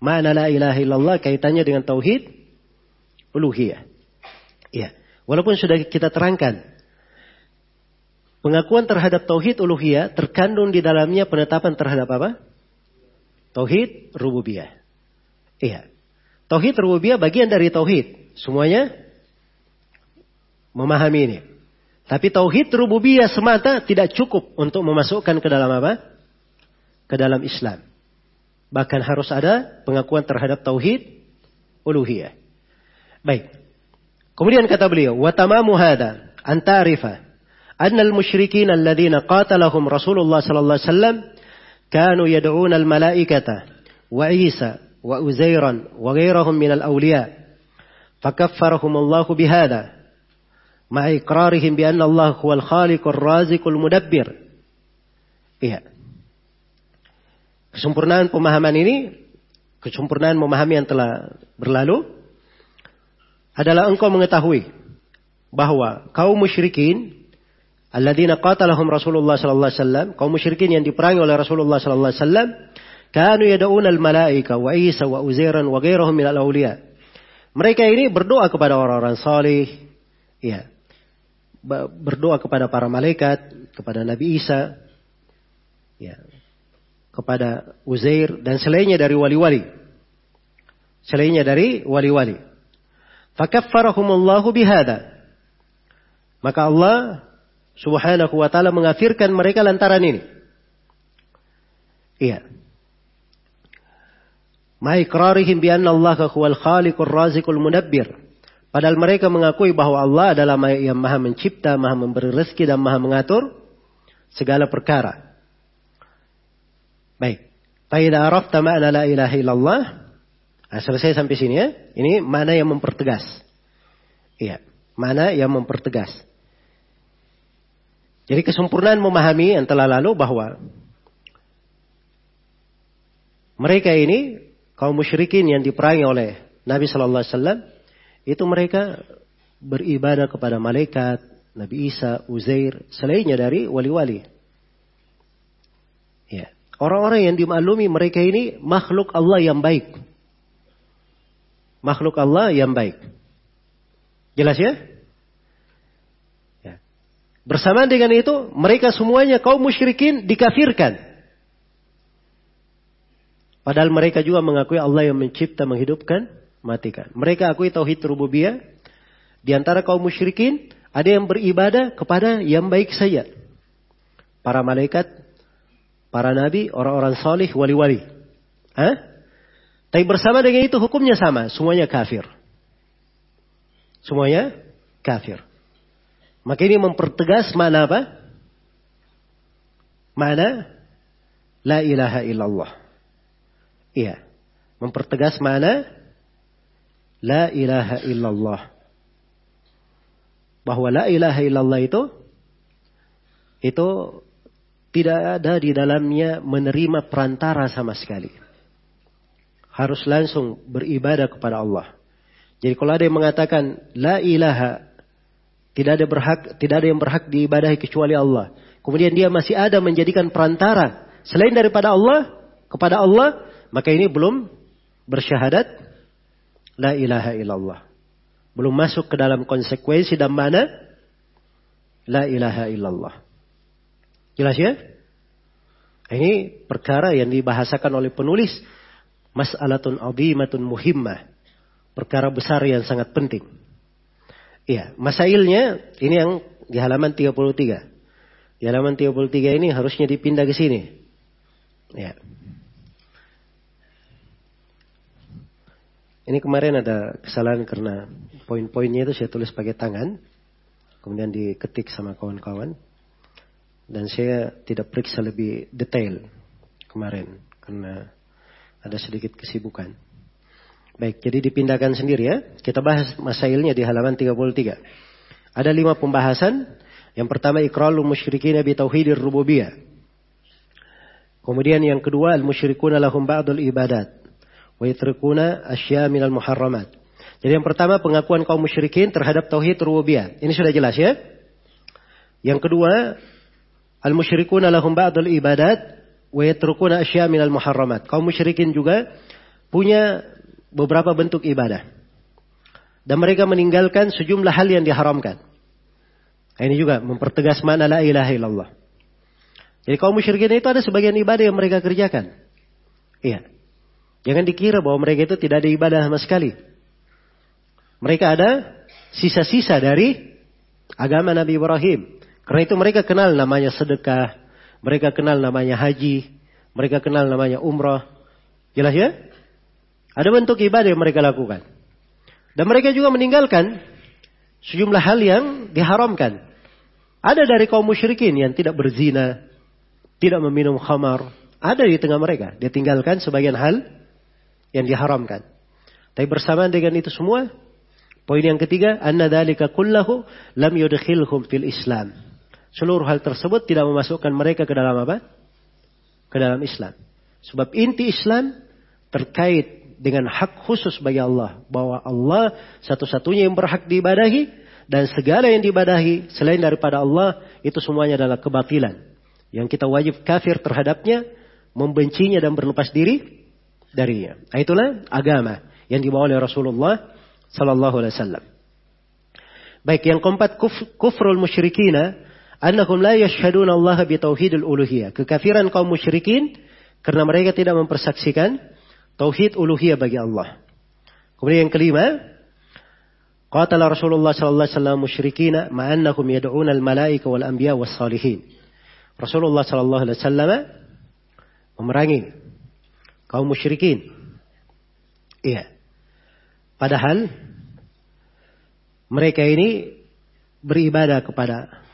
Mana la ilaha illallah kaitannya dengan tauhid uluhiyah. Ya. Walaupun sudah kita terangkan pengakuan terhadap tauhid uluhiyah terkandung di dalamnya penetapan terhadap apa? Tauhid rububiyah. Iya. Tauhid rububiyah bagian dari tauhid. Semuanya memahami ini. Tapi tauhid rububiyah semata tidak cukup untuk memasukkan ke dalam apa? Ke dalam Islam. Bahkan harus ada pengakuan terhadap tauhid uluhiyah. Baik. Kemudian kata beliau, "Wa tamamu hada an ta'rifa anna al-musyrikin alladziina qatalahum Rasulullah sallallahu alaihi wasallam kanu yad'una al-malaikata wa Isa wa Uzairan wa ghairahum min al-awliya fakaffarahum Allah bihada مع إقرارهم بأن الله هو الخالق الرازق المدبر. Iya. Kesempurnaan pemahaman ini, kesempurnaan memahami yang telah berlalu, adalah engkau mengetahui bahwa kaum musyrikin alladzina qatalahum Rasulullah sallallahu alaihi wasallam, kaum musyrikin yang diperangi oleh Rasulullah sallallahu alaihi wasallam, kanu yad'una al-malaika wa Isa wa Uzairan wa ghairahum min al-awliya. Mereka ini berdoa kepada orang-orang saleh, ya, berdoa kepada para malaikat, kepada Nabi Isa, ya, kepada Uzair dan selainnya dari wali-wali. Selainnya dari wali-wali. Fakaffarahumullahu bihada. Maka Allah subhanahu wa ta'ala mengafirkan mereka lantaran ini. Iya. Ma'ikrarihim bi anna Allah huwal khaliqur raziqul munabbir. Padahal mereka mengakui bahwa Allah adalah yang maha mencipta, maha memberi rezeki dan maha mengatur segala perkara. Baik. Faidah arafta ma'na la ilaha illallah. Nah, selesai sampai sini ya. Ini mana yang mempertegas. Iya. Mana yang mempertegas. Jadi kesempurnaan memahami yang telah lalu bahwa mereka ini kaum musyrikin yang diperangi oleh Nabi Shallallahu Alaihi Wasallam itu mereka beribadah kepada malaikat, Nabi Isa, Uzair, selainnya dari wali-wali. Ya. Orang-orang yang dimaklumi mereka ini makhluk Allah yang baik. Makhluk Allah yang baik. Jelas ya? ya. Bersamaan dengan itu, mereka semuanya kaum musyrikin dikafirkan. Padahal mereka juga mengakui Allah yang mencipta, menghidupkan, matikan. Mereka akui tauhid rububiyah. Di antara kaum musyrikin, ada yang beribadah kepada yang baik saja. Para malaikat, para nabi, orang-orang salih, wali-wali. Hah? Tapi bersama dengan itu hukumnya sama, semuanya kafir. Semuanya kafir. Maka ini mempertegas mana apa? Mana? La ilaha illallah. Iya. Mempertegas mana? La ilaha illallah bahwa la ilaha illallah itu itu tidak ada di dalamnya menerima perantara sama sekali. Harus langsung beribadah kepada Allah. Jadi kalau ada yang mengatakan la ilaha tidak ada berhak tidak ada yang berhak diibadahi kecuali Allah. Kemudian dia masih ada menjadikan perantara selain daripada Allah kepada Allah, maka ini belum bersyahadat la ilaha illallah belum masuk ke dalam konsekuensi dan mana la ilaha illallah. Jelas ya? Ini perkara yang dibahasakan oleh penulis mas'alatun azimatun muhimmah. Perkara besar yang sangat penting. Iya, masailnya ini yang di halaman 33. Di halaman 33 ini harusnya dipindah ke sini. Ya. Ini kemarin ada kesalahan karena poin-poinnya itu saya tulis pakai tangan. Kemudian diketik sama kawan-kawan. Dan saya tidak periksa lebih detail kemarin. Karena ada sedikit kesibukan. Baik, jadi dipindahkan sendiri ya. Kita bahas masailnya di halaman 33. Ada lima pembahasan. Yang pertama ikralul musyrikin bi tauhidir rububiyah. Kemudian yang kedua al-musyrikuna lahum ba'dul ibadat wa yatrukuna asya minal muharramat. Jadi yang pertama pengakuan kaum musyrikin terhadap tauhid rububiyah. Ini sudah jelas ya. Yang kedua, al musyrikuna lahum ba'dul ibadat wa minal muharramat. Kaum musyrikin juga punya beberapa bentuk ibadah. Dan mereka meninggalkan sejumlah hal yang diharamkan. Nah, ini juga mempertegas mana la ilaha illallah. Jadi kaum musyrikin itu ada sebagian ibadah yang mereka kerjakan. Iya. Jangan dikira bahwa mereka itu tidak ada ibadah sama sekali. Mereka ada sisa-sisa dari agama Nabi Ibrahim. Karena itu mereka kenal namanya sedekah. Mereka kenal namanya haji. Mereka kenal namanya umrah. Jelas ya? Ada bentuk ibadah yang mereka lakukan. Dan mereka juga meninggalkan sejumlah hal yang diharamkan. Ada dari kaum musyrikin yang tidak berzina, tidak meminum khamar. Ada di tengah mereka. Dia tinggalkan sebagian hal yang diharamkan. Tapi bersamaan dengan itu semua, poin yang ketiga, anna dzalika kullahu lam yudkhilhum fil Islam. Seluruh hal tersebut tidak memasukkan mereka ke dalam apa? Ke dalam Islam. Sebab inti Islam terkait dengan hak khusus bagi Allah. Bahwa Allah satu-satunya yang berhak diibadahi. Dan segala yang diibadahi selain daripada Allah itu semuanya adalah kebatilan. Yang kita wajib kafir terhadapnya, membencinya dan berlepas diri darinya. Nah, itulah agama yang dibawa oleh Rasulullah sallallahu alaihi wasallam. Baik, yang keempat kuf, kufrul musyrikina annahum la yashhaduna Allah bi tauhidil uluhiyah. Kekafiran kaum musyrikin karena mereka tidak mempersaksikan tauhid uluhiyah bagi Allah. Kemudian yang kelima, qatala Rasulullah sallallahu alaihi wasallam musyrikina ma'annahum yad'una al-malaika wal anbiya was salihin. Rasulullah sallallahu alaihi wasallam memerangi kaum musyrikin. Iya. Padahal mereka ini beribadah kepada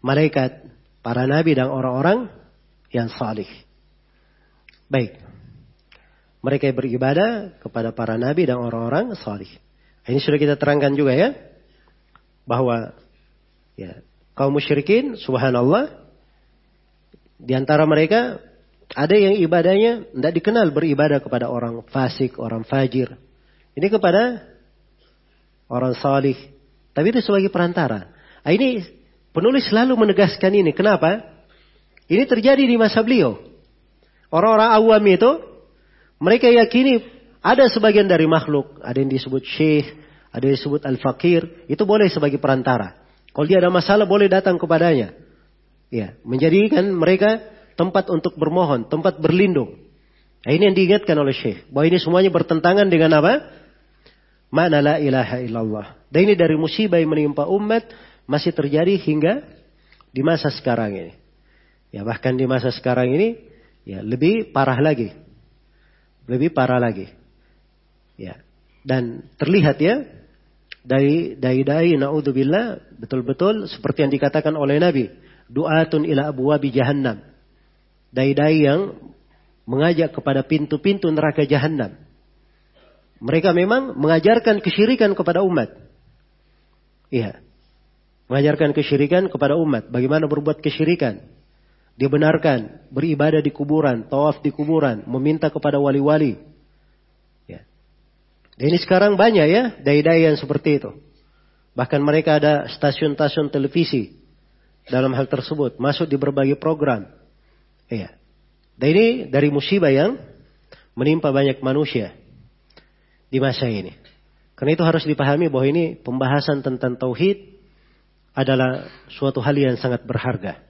malaikat, para nabi dan orang-orang yang salih. Baik. Mereka beribadah kepada para nabi dan orang-orang salih. Ini sudah kita terangkan juga ya. Bahwa ya, kaum musyrikin subhanallah di antara mereka ada yang ibadahnya tidak dikenal beribadah kepada orang fasik, orang fajir. Ini kepada orang salih, Tapi itu sebagai perantara. Nah, ini penulis selalu menegaskan ini. Kenapa? Ini terjadi di masa beliau. Orang-orang awam itu, mereka yakini ada sebagian dari makhluk. Ada yang disebut syekh, ada yang disebut al-fakir. Itu boleh sebagai perantara. Kalau dia ada masalah, boleh datang kepadanya. Ya, menjadikan mereka tempat untuk bermohon, tempat berlindung. Nah, ini yang diingatkan oleh Syekh. Bahwa ini semuanya bertentangan dengan apa? Mana la ilaha illallah. Dan ini dari musibah yang menimpa umat masih terjadi hingga di masa sekarang ini. Ya bahkan di masa sekarang ini ya lebih parah lagi. Lebih parah lagi. Ya. Dan terlihat ya dari dai-dai naudzubillah betul-betul seperti yang dikatakan oleh Nabi, du'atun ila abwabi jahannam. Dai-dai yang mengajak kepada pintu-pintu neraka jahannam. Mereka memang mengajarkan kesyirikan kepada umat. Iya. Mengajarkan kesyirikan kepada umat. Bagaimana berbuat kesyirikan. Dia benarkan beribadah di kuburan, tawaf di kuburan, meminta kepada wali-wali. Ya. Dan ini sekarang banyak ya dai-dai yang seperti itu. Bahkan mereka ada stasiun-stasiun televisi dalam hal tersebut, masuk di berbagai program. Iya. Dan ini dari musibah yang menimpa banyak manusia di masa ini. Karena itu harus dipahami bahwa ini pembahasan tentang tauhid adalah suatu hal yang sangat berharga.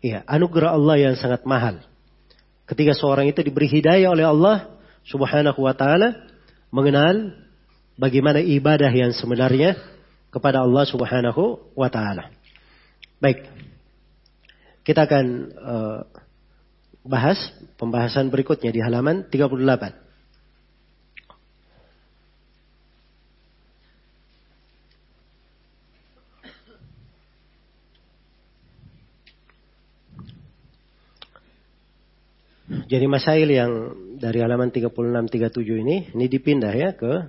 Iya, anugerah Allah yang sangat mahal. Ketika seorang itu diberi hidayah oleh Allah Subhanahu wa taala mengenal bagaimana ibadah yang sebenarnya kepada Allah Subhanahu wa taala. Baik. Kita akan uh, bahas pembahasan berikutnya di halaman 38. Jadi masail yang dari halaman 36 37 ini ini dipindah ya ke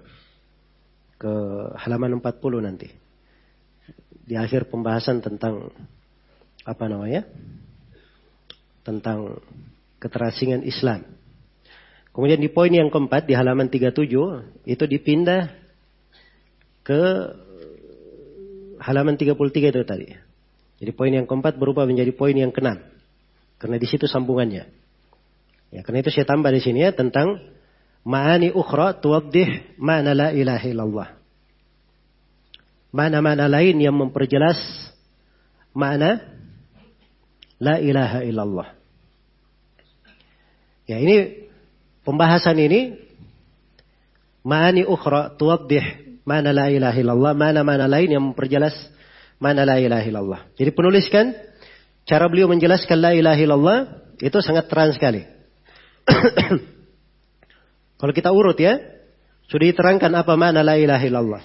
ke halaman 40 nanti. Di akhir pembahasan tentang apa namanya? Tentang keterasingan Islam. Kemudian di poin yang keempat di halaman 37 itu dipindah ke halaman 33 itu tadi. Jadi poin yang keempat berubah menjadi poin yang keenam. Karena di situ sambungannya. Ya, karena itu saya tambah di sini ya tentang ma'ani ukhra tuwaddih ma'na la ilaha illallah. Mana-mana lain yang memperjelas makna la ilaha illallah. Ya, ini pembahasan ini ma'ani ukhra tuwaddih mana la ilaha illallah, mana-mana lain yang memperjelas mana la ilaha illallah. Jadi penuliskan cara beliau menjelaskan la ilaha illallah itu sangat terang sekali. Kalau kita urut ya, sudah diterangkan apa makna la ilaha illallah.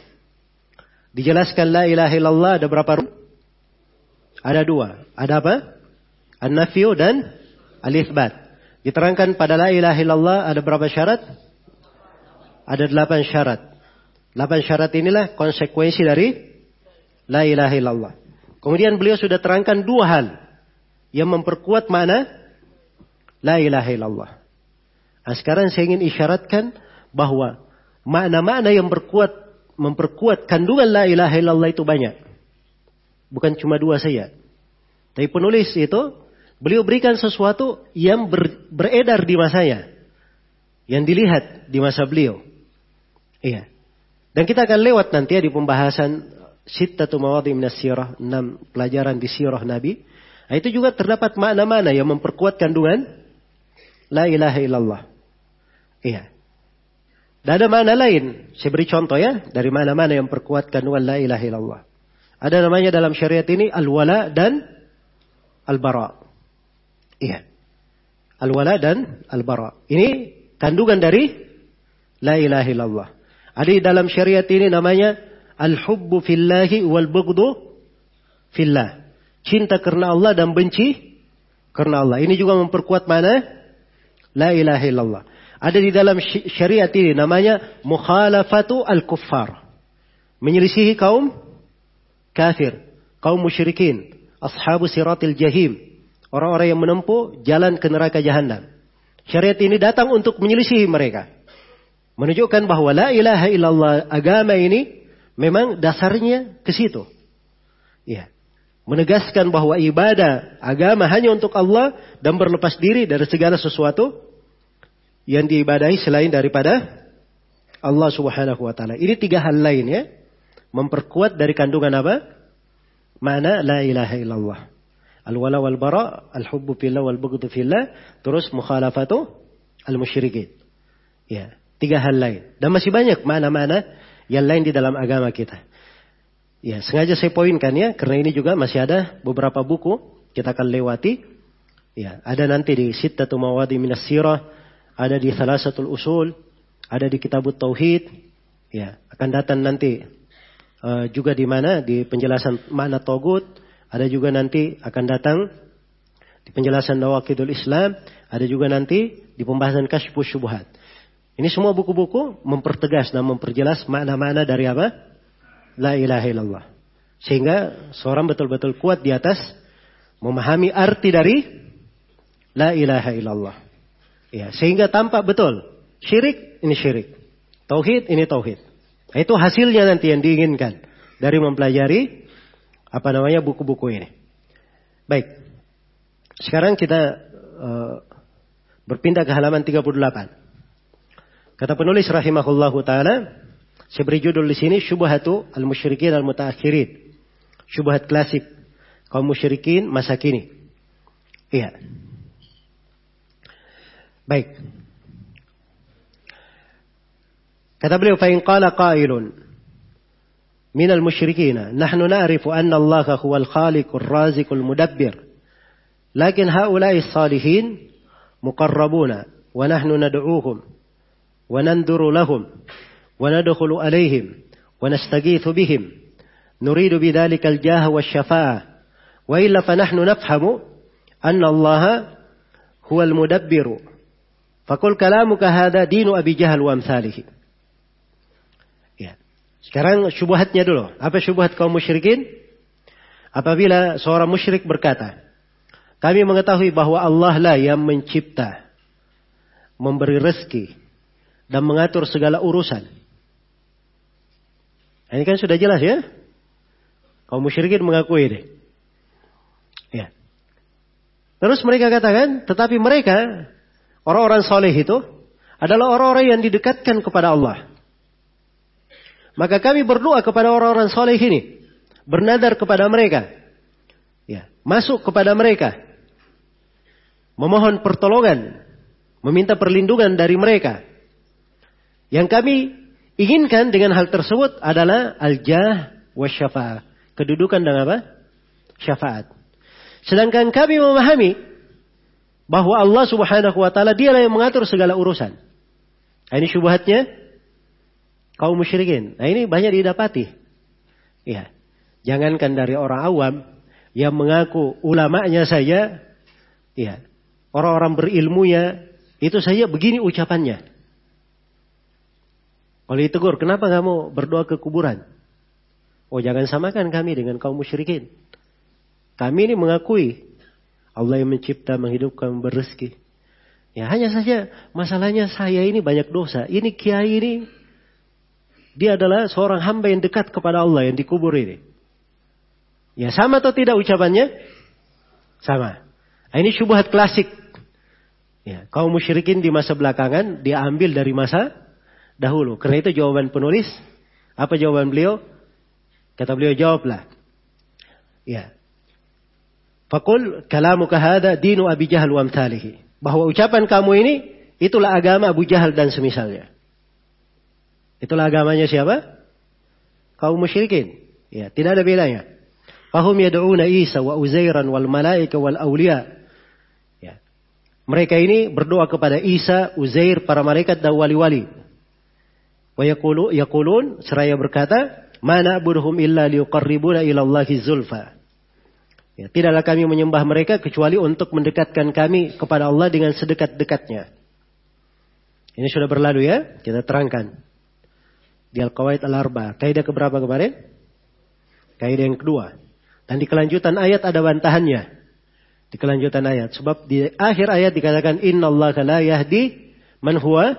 Dijelaskan la ilaha illallah ada berapa Ada dua. Ada apa? An-nafyu dan al-ithbat. Diterangkan pada la ilaha illallah ada berapa syarat? Ada delapan syarat. Delapan syarat inilah konsekuensi dari la ilaha illallah. Kemudian beliau sudah terangkan dua hal yang memperkuat mana la ilaha illallah. Nah, sekarang saya ingin isyaratkan bahwa makna-makna yang berkuat memperkuat kandungan la ilaha illallah itu banyak. Bukan cuma dua saja. Tapi penulis itu beliau berikan sesuatu yang ber, beredar di masanya. Yang dilihat di masa beliau. Iya. Dan kita akan lewat nanti ya di pembahasan sittatu mawadhi minas sirah, enam pelajaran di sirah Nabi. Nah, itu juga terdapat makna-makna yang memperkuat kandungan la ilaha illallah. Iya. Dan ada mana lain. Saya beri contoh ya. Dari mana-mana yang perkuat kandungan la ilaha illallah. Ada namanya dalam syariat ini al-wala dan al-bara. Iya. Al-wala dan al-bara. Ini kandungan dari la ilaha illallah. Ada di dalam syariat ini namanya al-hubbu fillahi wal bughdu fillah. Cinta karena Allah dan benci karena Allah. Ini juga memperkuat mana? La ilaha illallah. Ada di dalam syariat ini namanya mukhalafatu al-kuffar. Menyelisihi kaum kafir, kaum musyrikin, ashabu siratil jahim. Orang-orang yang menempuh jalan ke neraka jahanam. Syariat ini datang untuk menyelisihi mereka. Menunjukkan bahwa la ilaha illallah agama ini memang dasarnya ke situ. Ya. Menegaskan bahwa ibadah agama hanya untuk Allah dan berlepas diri dari segala sesuatu yang diibadahi selain daripada Allah Subhanahu wa taala. Ini tiga hal lain ya. Memperkuat dari kandungan apa? Mana la ilaha illallah. Al-wala wal bara, al-hubbu fillah wal bughdu fillah, terus mukhalafatu al-musyrikin. Ya, tiga hal lain. Dan masih banyak mana-mana yang lain di dalam agama kita. Ya, sengaja saya poinkan ya, karena ini juga masih ada beberapa buku kita akan lewati. Ya, ada nanti di Sittatu Mawadi Minas Sirah, ada di Salasatul Usul, ada di Kitabut Tauhid. Ya, akan datang nanti uh, juga di mana di penjelasan makna togut, ada juga nanti akan datang di penjelasan Nawakidul Islam, ada juga nanti di pembahasan Kashfus Syubhat. Ini semua buku-buku mempertegas dan memperjelas makna-makna dari apa? la ilaha illallah. Sehingga seorang betul-betul kuat di atas memahami arti dari la ilaha illallah. Ya, sehingga tampak betul syirik ini syirik. Tauhid ini tauhid. Nah, itu hasilnya nanti yang diinginkan dari mempelajari apa namanya buku-buku ini. Baik. Sekarang kita uh, berpindah ke halaman 38. Kata penulis rahimahullahu taala, saya beri judul di sini syubhatu al-musyrikin al-mutaakhirin. Syubhat klasik kaum musyrikin masa kini. Iya. Baik. Kata beliau, فَإِنْ قَالَ قَائِلٌ من المشركين نحن نعرف أن الله هو الخالق الرازق المدبر لكن هؤلاء الصالحين مقربون ونحن ندعوهم وننذر لهم وندخل عليهم ونستغيث بهم نريد بذلك الجاه والشفاعة وإلا فنحن نفهم أن الله هو المدبر Fakul kalamu kahada dinu Abi Jahal wa amsalihi. Ya. Sekarang syubhatnya dulu. Apa syubhat kaum musyrikin? Apabila seorang musyrik berkata, kami mengetahui bahwa Allah lah yang mencipta, memberi rezeki, dan mengatur segala urusan. Ini kan sudah jelas ya. Kaum musyrikin mengakui ini. Ya. Terus mereka katakan, tetapi mereka orang-orang soleh itu, adalah orang-orang yang didekatkan kepada Allah. Maka kami berdoa kepada orang-orang soleh ini. Bernadar kepada mereka. Ya, masuk kepada mereka. Memohon pertolongan. Meminta perlindungan dari mereka. Yang kami inginkan dengan hal tersebut adalah al-jah wa syafa'ah. Kedudukan dan apa? Syafaat. Sedangkan kami memahami bahwa Allah subhanahu wa ta'ala dialah yang mengatur segala urusan. Nah, ini syubhatnya kaum musyrikin. Nah ini banyak didapati. Ya. Jangankan dari orang awam yang mengaku ulamanya saja, ya, orang-orang berilmunya itu saja begini ucapannya. Kalau ditegur, kenapa kamu berdoa ke kuburan? Oh jangan samakan kami dengan kaum musyrikin. Kami ini mengakui Allah yang mencipta, menghidupkan, berrezeki. Ya hanya saja masalahnya saya ini banyak dosa. Ini kiai ini dia adalah seorang hamba yang dekat kepada Allah yang dikubur ini. Ya sama atau tidak ucapannya? Sama. Nah, ini syubhat klasik. Ya, kaum musyrikin di masa belakangan diambil dari masa dahulu. Karena itu jawaban penulis. Apa jawaban beliau? Kata beliau jawablah. Ya. Fakul kalamu kahada dinu Abi Jahal wa amthalihi. Bahwa ucapan kamu ini itulah agama Abu Jahal dan semisalnya. Itulah agamanya siapa? Kaum musyrikin. Ya, tidak ada bedanya. Fahum yad'una Isa wa Uzairan wal malaika wal awliya. Ya. Mereka ini berdoa kepada Isa, Uzair, para malaikat dan wali-wali. Wa yaqulun seraya berkata, "Mana burhum illa liqarribuna ila Allahi zulfa." Ya, tidaklah kami menyembah mereka kecuali untuk mendekatkan kami kepada Allah dengan sedekat-dekatnya. Ini sudah berlalu ya, kita terangkan. Di Al-Qawaid Al-Arba. Kaidah keberapa kemarin? Kaidah yang kedua. Dan di kelanjutan ayat ada bantahannya. Di kelanjutan ayat. Sebab di akhir ayat dikatakan Inna Allah la yahdi man huwa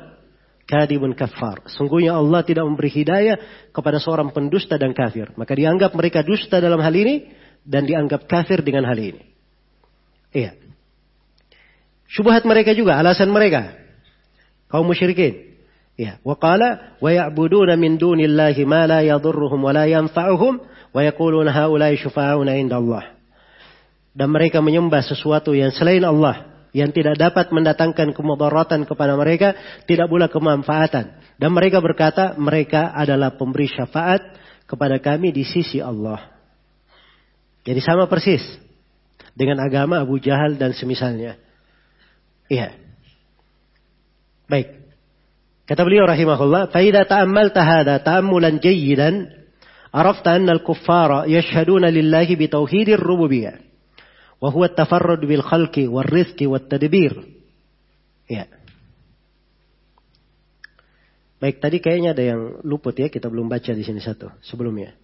kadibun kafar. Sungguhnya Allah tidak memberi hidayah kepada seorang pendusta dan kafir. Maka dianggap mereka dusta dalam hal ini dan dianggap kafir dengan hal ini. Iya. Syubhat mereka juga, alasan mereka. Kaum musyrikin. Ya, wa qala wa ya'buduna min dunillahi ma la yadhurruhum wa la yanfa'uhum wa yaquluna haula'i syufa'una indallah. Dan mereka menyembah sesuatu yang selain Allah yang tidak dapat mendatangkan kemudaratan kepada mereka, tidak pula kemanfaatan. Dan mereka berkata, mereka adalah pemberi syafaat kepada kami di sisi Allah. Jadi sama persis dengan agama Abu Jahal dan semisalnya. Iya. Baik. Kata beliau rahimahullah, "Faida ta'ammalta hadha ta'ammulan jayyidan, arafta anna al-kuffara yashhaduna lillahi bi tauhidir rububiyyah, wa huwa at-tafarrud bil khalqi wal rizqi wat tadbir." Ya. Baik, tadi kayaknya ada yang luput ya, kita belum baca di sini satu sebelumnya.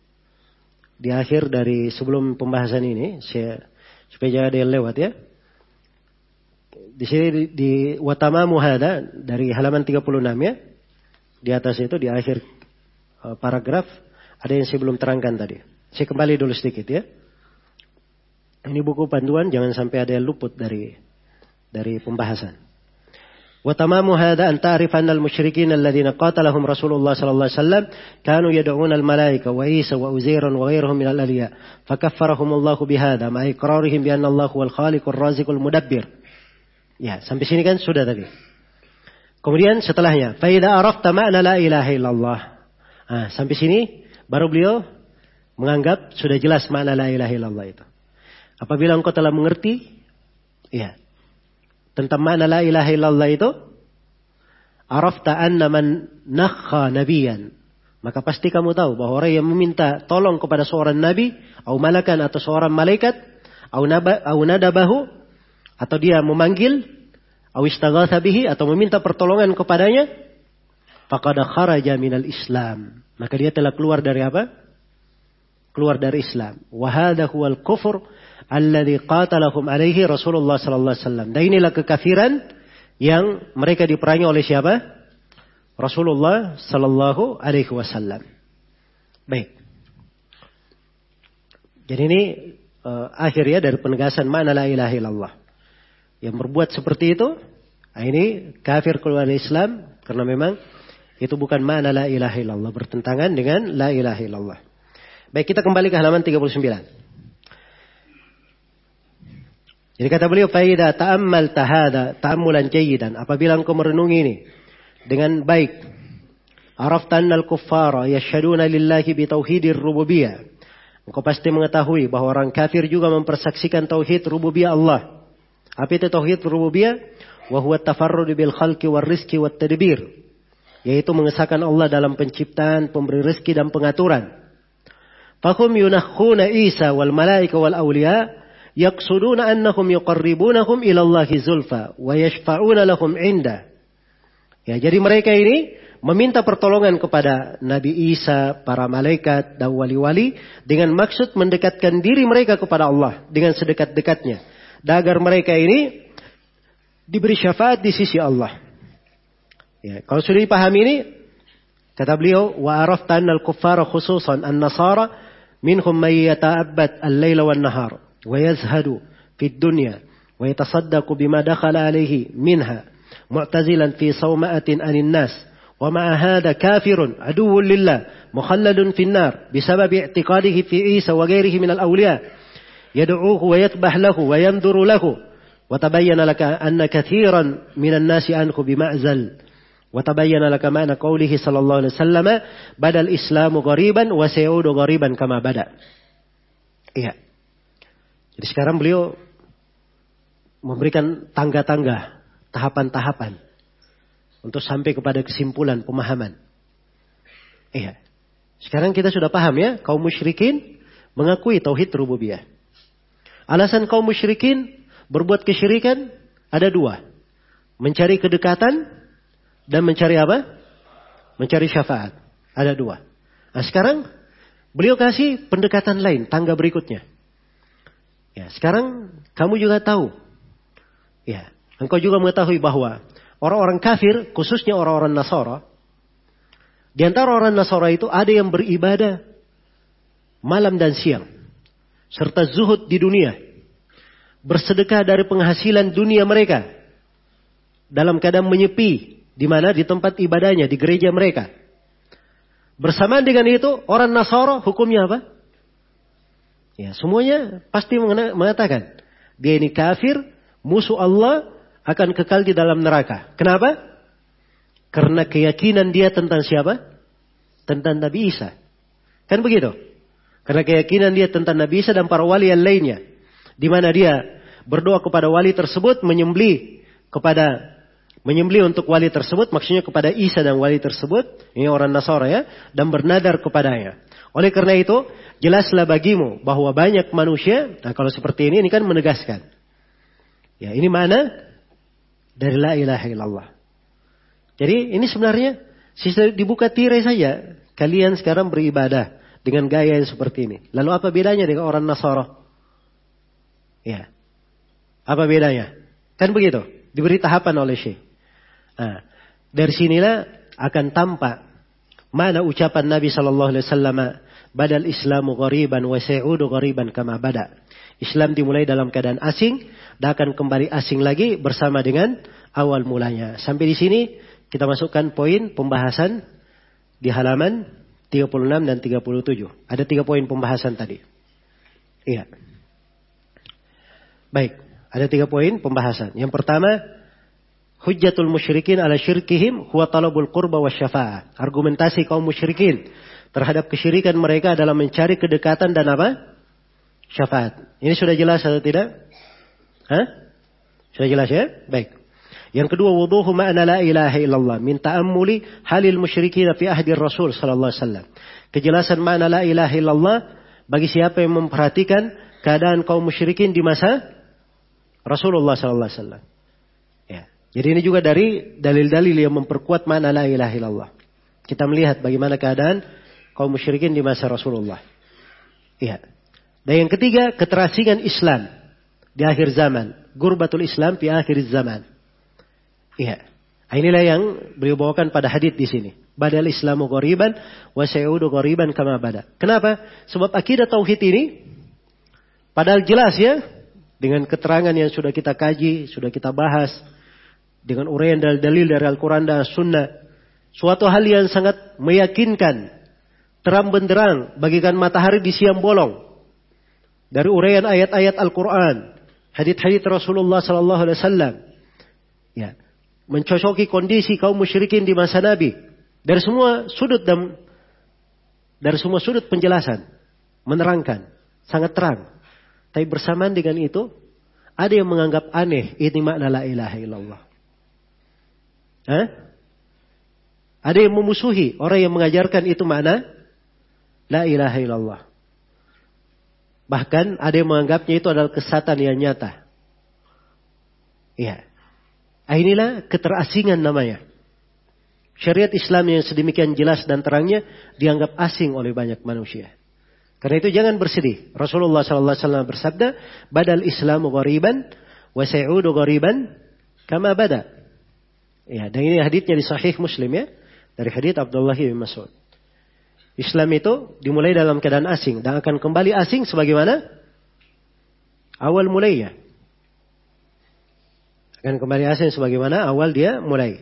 Di akhir dari sebelum pembahasan ini, saya supaya jangan ada yang lewat ya di sini di, di Watama Muhada dari halaman 36 ya. Di atas itu di akhir uh, paragraf ada yang saya belum terangkan tadi. Saya kembali dulu sedikit ya. Ini buku panduan jangan sampai ada yang luput dari dari pembahasan. وتمام هذا أن تعرف أن المشركين الذين قاتلهم رسول الله صلى الله عليه وسلم كانوا يدعون الملائكة وعيسى وأزيرا وغيرهم من الأنبياء فكفرهم الله بهذا مع إقرارهم بأن الله هو الخالق الرازق المدبر Ya, sampai sini kan sudah tadi. Kemudian setelahnya, faida arafta ma'na la ilaha illallah. Nah, sampai sini baru beliau menganggap sudah jelas makna la ilaha illallah itu. Apabila engkau telah mengerti, ya, tentang makna la ilaha illallah itu, arafta anna man nakha nabiyan. Maka pasti kamu tahu bahwa orang yang meminta tolong kepada seorang nabi, atau malakan atau seorang malaikat, atau nadabahu, atau dia memanggil atau meminta pertolongan kepadanya faqad kharaja minal Islam. Maka dia telah keluar dari apa? Keluar dari Islam. Wa hadha huwal kufur alladhi qatalahum alaihi Rasulullah sallallahu alaihi wasallam. Dan inilah kekafiran yang mereka diperangi oleh siapa? Rasulullah sallallahu alaihi wasallam. Baik. Jadi ini uh, akhir ya dari penegasan mana la ilaha illallah. Yang berbuat seperti itu, nah ini kafir keluar Islam karena memang itu bukan mana la ilaha illallah bertentangan dengan la ilaha illallah. Baik kita kembali ke halaman 39. Jadi kata beliau faida ta'ammal tahada ta'ammulan jayyidan apabila engkau merenungi ini dengan baik arafta annal kuffara yashhaduna lillahi bi tauhidir rububiyah engkau pasti mengetahui bahwa orang kafir juga mempersaksikan tauhid rububiyah Allah apa itu tauhid rububiyah? Wa huwa tafarrud bil khalqi war rizqi wat tadbir. Yaitu mengesahkan Allah dalam penciptaan, pemberi rezeki dan pengaturan. Fahum yunakhuna Isa wal malaika wal awliya yaqsuduna annahum yuqarribunahum ila Allah zulfa wa yashfa'una lahum inda. Ya, jadi mereka ini meminta pertolongan kepada Nabi Isa, para malaikat dan wali-wali dengan maksud mendekatkan diri mereka kepada Allah dengan sedekat-dekatnya dan agar mereka ini diberi syafaat di sisi Allah. Ya, kalau sudah dipahami ini, kata beliau, wa arafta anna al-kuffara khususan an-nasara minhum man yata'abbad al-laila wan-nahar fi dunya wa yatasaddaqu bima dakhala alayhi minha mu'tazilan fi sawma'atin anin nas ومع هذا كافر عدو لله مخلد في النار بسبب اعتقاده في عيسى وغيره من الأولياء. يدعوه ويذبح له وينذر له. وتبين لك أن كثيرا من الناس عنه بمعزل وتبين لك معنى قوله صلى الله عليه وسلم بدأ الإسلام غريبا وسيعود غريبا كما iya jadi sekarang beliau memberikan tangga-tangga tahapan-tahapan untuk sampai kepada kesimpulan pemahaman iya sekarang kita sudah paham ya kaum musyrikin mengakui tauhid rububiyah Alasan kaum musyrikin berbuat kesyirikan ada dua. Mencari kedekatan dan mencari apa? Mencari syafaat. Ada dua. Nah sekarang beliau kasih pendekatan lain, tangga berikutnya. Ya, sekarang kamu juga tahu. Ya, engkau juga mengetahui bahwa orang-orang kafir, khususnya orang-orang Nasara, di antara orang Nasara itu ada yang beribadah malam dan siang, serta zuhud di dunia, bersedekah dari penghasilan dunia mereka, dalam keadaan menyepi, di mana di tempat ibadahnya, di gereja mereka. Bersamaan dengan itu, orang Nasara hukumnya apa? Ya, semuanya pasti mengatakan dia ini kafir, musuh Allah, akan kekal di dalam neraka. Kenapa? Karena keyakinan dia tentang siapa? Tentang Nabi Isa. Kan begitu? Karena keyakinan dia tentang Nabi Isa dan para wali yang lainnya. Di mana dia berdoa kepada wali tersebut, menyembeli kepada menyembeli untuk wali tersebut, maksudnya kepada Isa dan wali tersebut, ini orang Nasara ya, dan bernadar kepadanya. Oleh karena itu, jelaslah bagimu bahwa banyak manusia, nah kalau seperti ini, ini kan menegaskan. Ya, ini mana? dari la ilaha illallah. Jadi ini sebenarnya sisa dibuka tirai saja. Kalian sekarang beribadah dengan gaya yang seperti ini. Lalu apa bedanya dengan orang Nasara? Ya. Apa bedanya? Kan begitu. Diberi tahapan oleh Syekh. Nah, dari sinilah akan tampak mana ucapan Nabi Shallallahu Alaihi Wasallam badal Islamu ghariban wa sa'udu ghariban kama bada. Islam dimulai dalam keadaan asing dan akan kembali asing lagi bersama dengan awal mulanya. Sampai di sini kita masukkan poin pembahasan di halaman 36 dan 37. Ada tiga poin pembahasan tadi. Iya. Baik, ada tiga poin pembahasan. Yang pertama, hujjatul musyrikin ala syirkihim huwa talabul qurba wa syafa'ah. Argumentasi kaum musyrikin terhadap kesyirikan mereka adalah mencari kedekatan dan apa? syafaat. Ini sudah jelas atau tidak? Hah? Sudah jelas ya? Baik. Yang kedua wuduhu ma'na la ilaha illallah min ta'ammuli halil musyrikin fi ahdi Rasul sallallahu alaihi wasallam. Kejelasan makna la ilaha illallah bagi siapa yang memperhatikan keadaan kaum musyrikin di masa Rasulullah sallallahu alaihi. Jadi ini juga dari dalil-dalil yang memperkuat makna la ilaha illallah. Kita melihat bagaimana keadaan kaum musyrikin di masa Rasulullah. Iya. Dan yang ketiga, keterasingan Islam di akhir zaman. Gurbatul Islam di akhir zaman. Iya. Nah, inilah yang beliau bawakan pada hadith di sini. Badal Islamu ghoriban wa sayudu ghoriban kama bada. Kenapa? Sebab akidah tauhid ini padahal jelas ya dengan keterangan yang sudah kita kaji, sudah kita bahas dengan uraian dalil-dalil dari Al-Qur'an dan Sunnah. Suatu hal yang sangat meyakinkan, terang benderang bagikan matahari di siang bolong dari uraian ayat-ayat Al-Quran, hadith-hadith Rasulullah Sallallahu Alaihi Wasallam, ya, mencocoki kondisi kaum musyrikin di masa Nabi dari semua sudut dan dari semua sudut penjelasan, menerangkan, sangat terang. Tapi bersamaan dengan itu, ada yang menganggap aneh ini makna la ilaha illallah. Hah? Ada yang memusuhi orang yang mengajarkan itu makna la ilaha illallah. Bahkan ada yang menganggapnya itu adalah kesatan yang nyata. Iya. Ah, inilah keterasingan namanya. Syariat Islam yang sedemikian jelas dan terangnya dianggap asing oleh banyak manusia. Karena itu jangan bersedih. Rasulullah SAW bersabda, "Badal Islamu ghariban wa sayudu ghariban kama bada." Ya, dan ini hadisnya di Sahih Muslim ya, dari hadis Abdullah bin Mas'ud. Islam itu dimulai dalam keadaan asing dan akan kembali asing sebagaimana awal mulainya. Akan kembali asing sebagaimana awal dia mulai.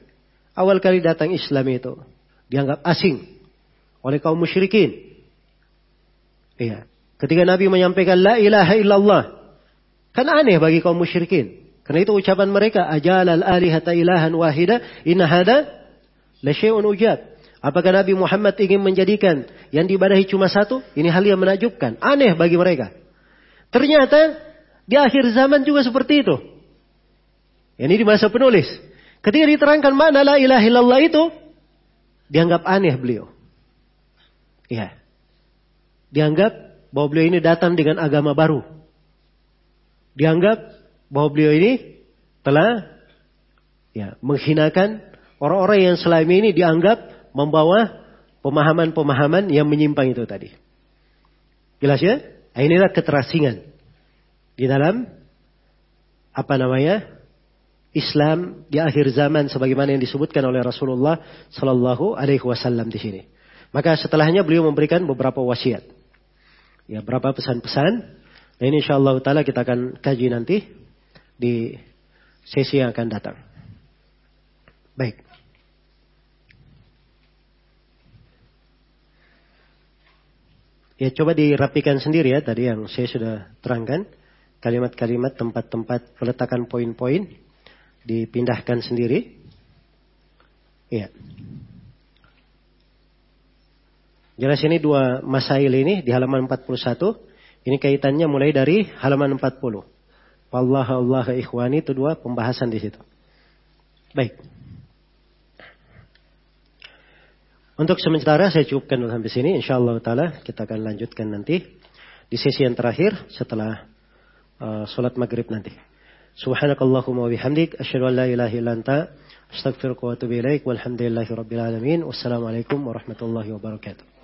Awal kali datang Islam itu dianggap asing oleh kaum musyrikin. Iya. Ketika Nabi menyampaikan la ilaha illallah, kan aneh bagi kaum musyrikin. Karena itu ucapan mereka, ajal al alihata ilahan wahida, inna hada la syai'un ujab. Apakah Nabi Muhammad ingin menjadikan yang diibadahi cuma satu? Ini hal yang menakjubkan. Aneh bagi mereka. Ternyata di akhir zaman juga seperti itu. Ini di masa penulis. Ketika diterangkan mana la ilaha illallah itu, dianggap aneh beliau. Ya. Dianggap bahwa beliau ini datang dengan agama baru. Dianggap bahwa beliau ini telah ya, menghinakan orang-orang yang selama ini dianggap membawa pemahaman-pemahaman yang menyimpang itu tadi. Jelas ya? Nah, inilah keterasingan di dalam apa namanya Islam di akhir zaman sebagaimana yang disebutkan oleh Rasulullah Sallallahu Alaihi Wasallam di sini. Maka setelahnya beliau memberikan beberapa wasiat. Ya, berapa pesan-pesan. Nah ini insya Allah kita akan kaji nanti di sesi yang akan datang. Baik. Ya coba dirapikan sendiri ya tadi yang saya sudah terangkan. Kalimat-kalimat, tempat-tempat peletakan poin-poin dipindahkan sendiri. Iya. Jelas ini dua masail ini di halaman 41. Ini kaitannya mulai dari halaman 40. Allah Allah ikhwani itu dua pembahasan di situ. Baik. Untuk sementara saya cukupkan dulu sampai sini. Insya Allah ta'ala kita akan lanjutkan nanti. Di sesi yang terakhir setelah uh, sholat maghrib nanti. Subhanakallahumma wa bihamdik. Asyadu an la ilaha illa anta. Wa atubu. Walhamdulillahi rabbil alamin. Wassalamualaikum warahmatullahi wabarakatuh.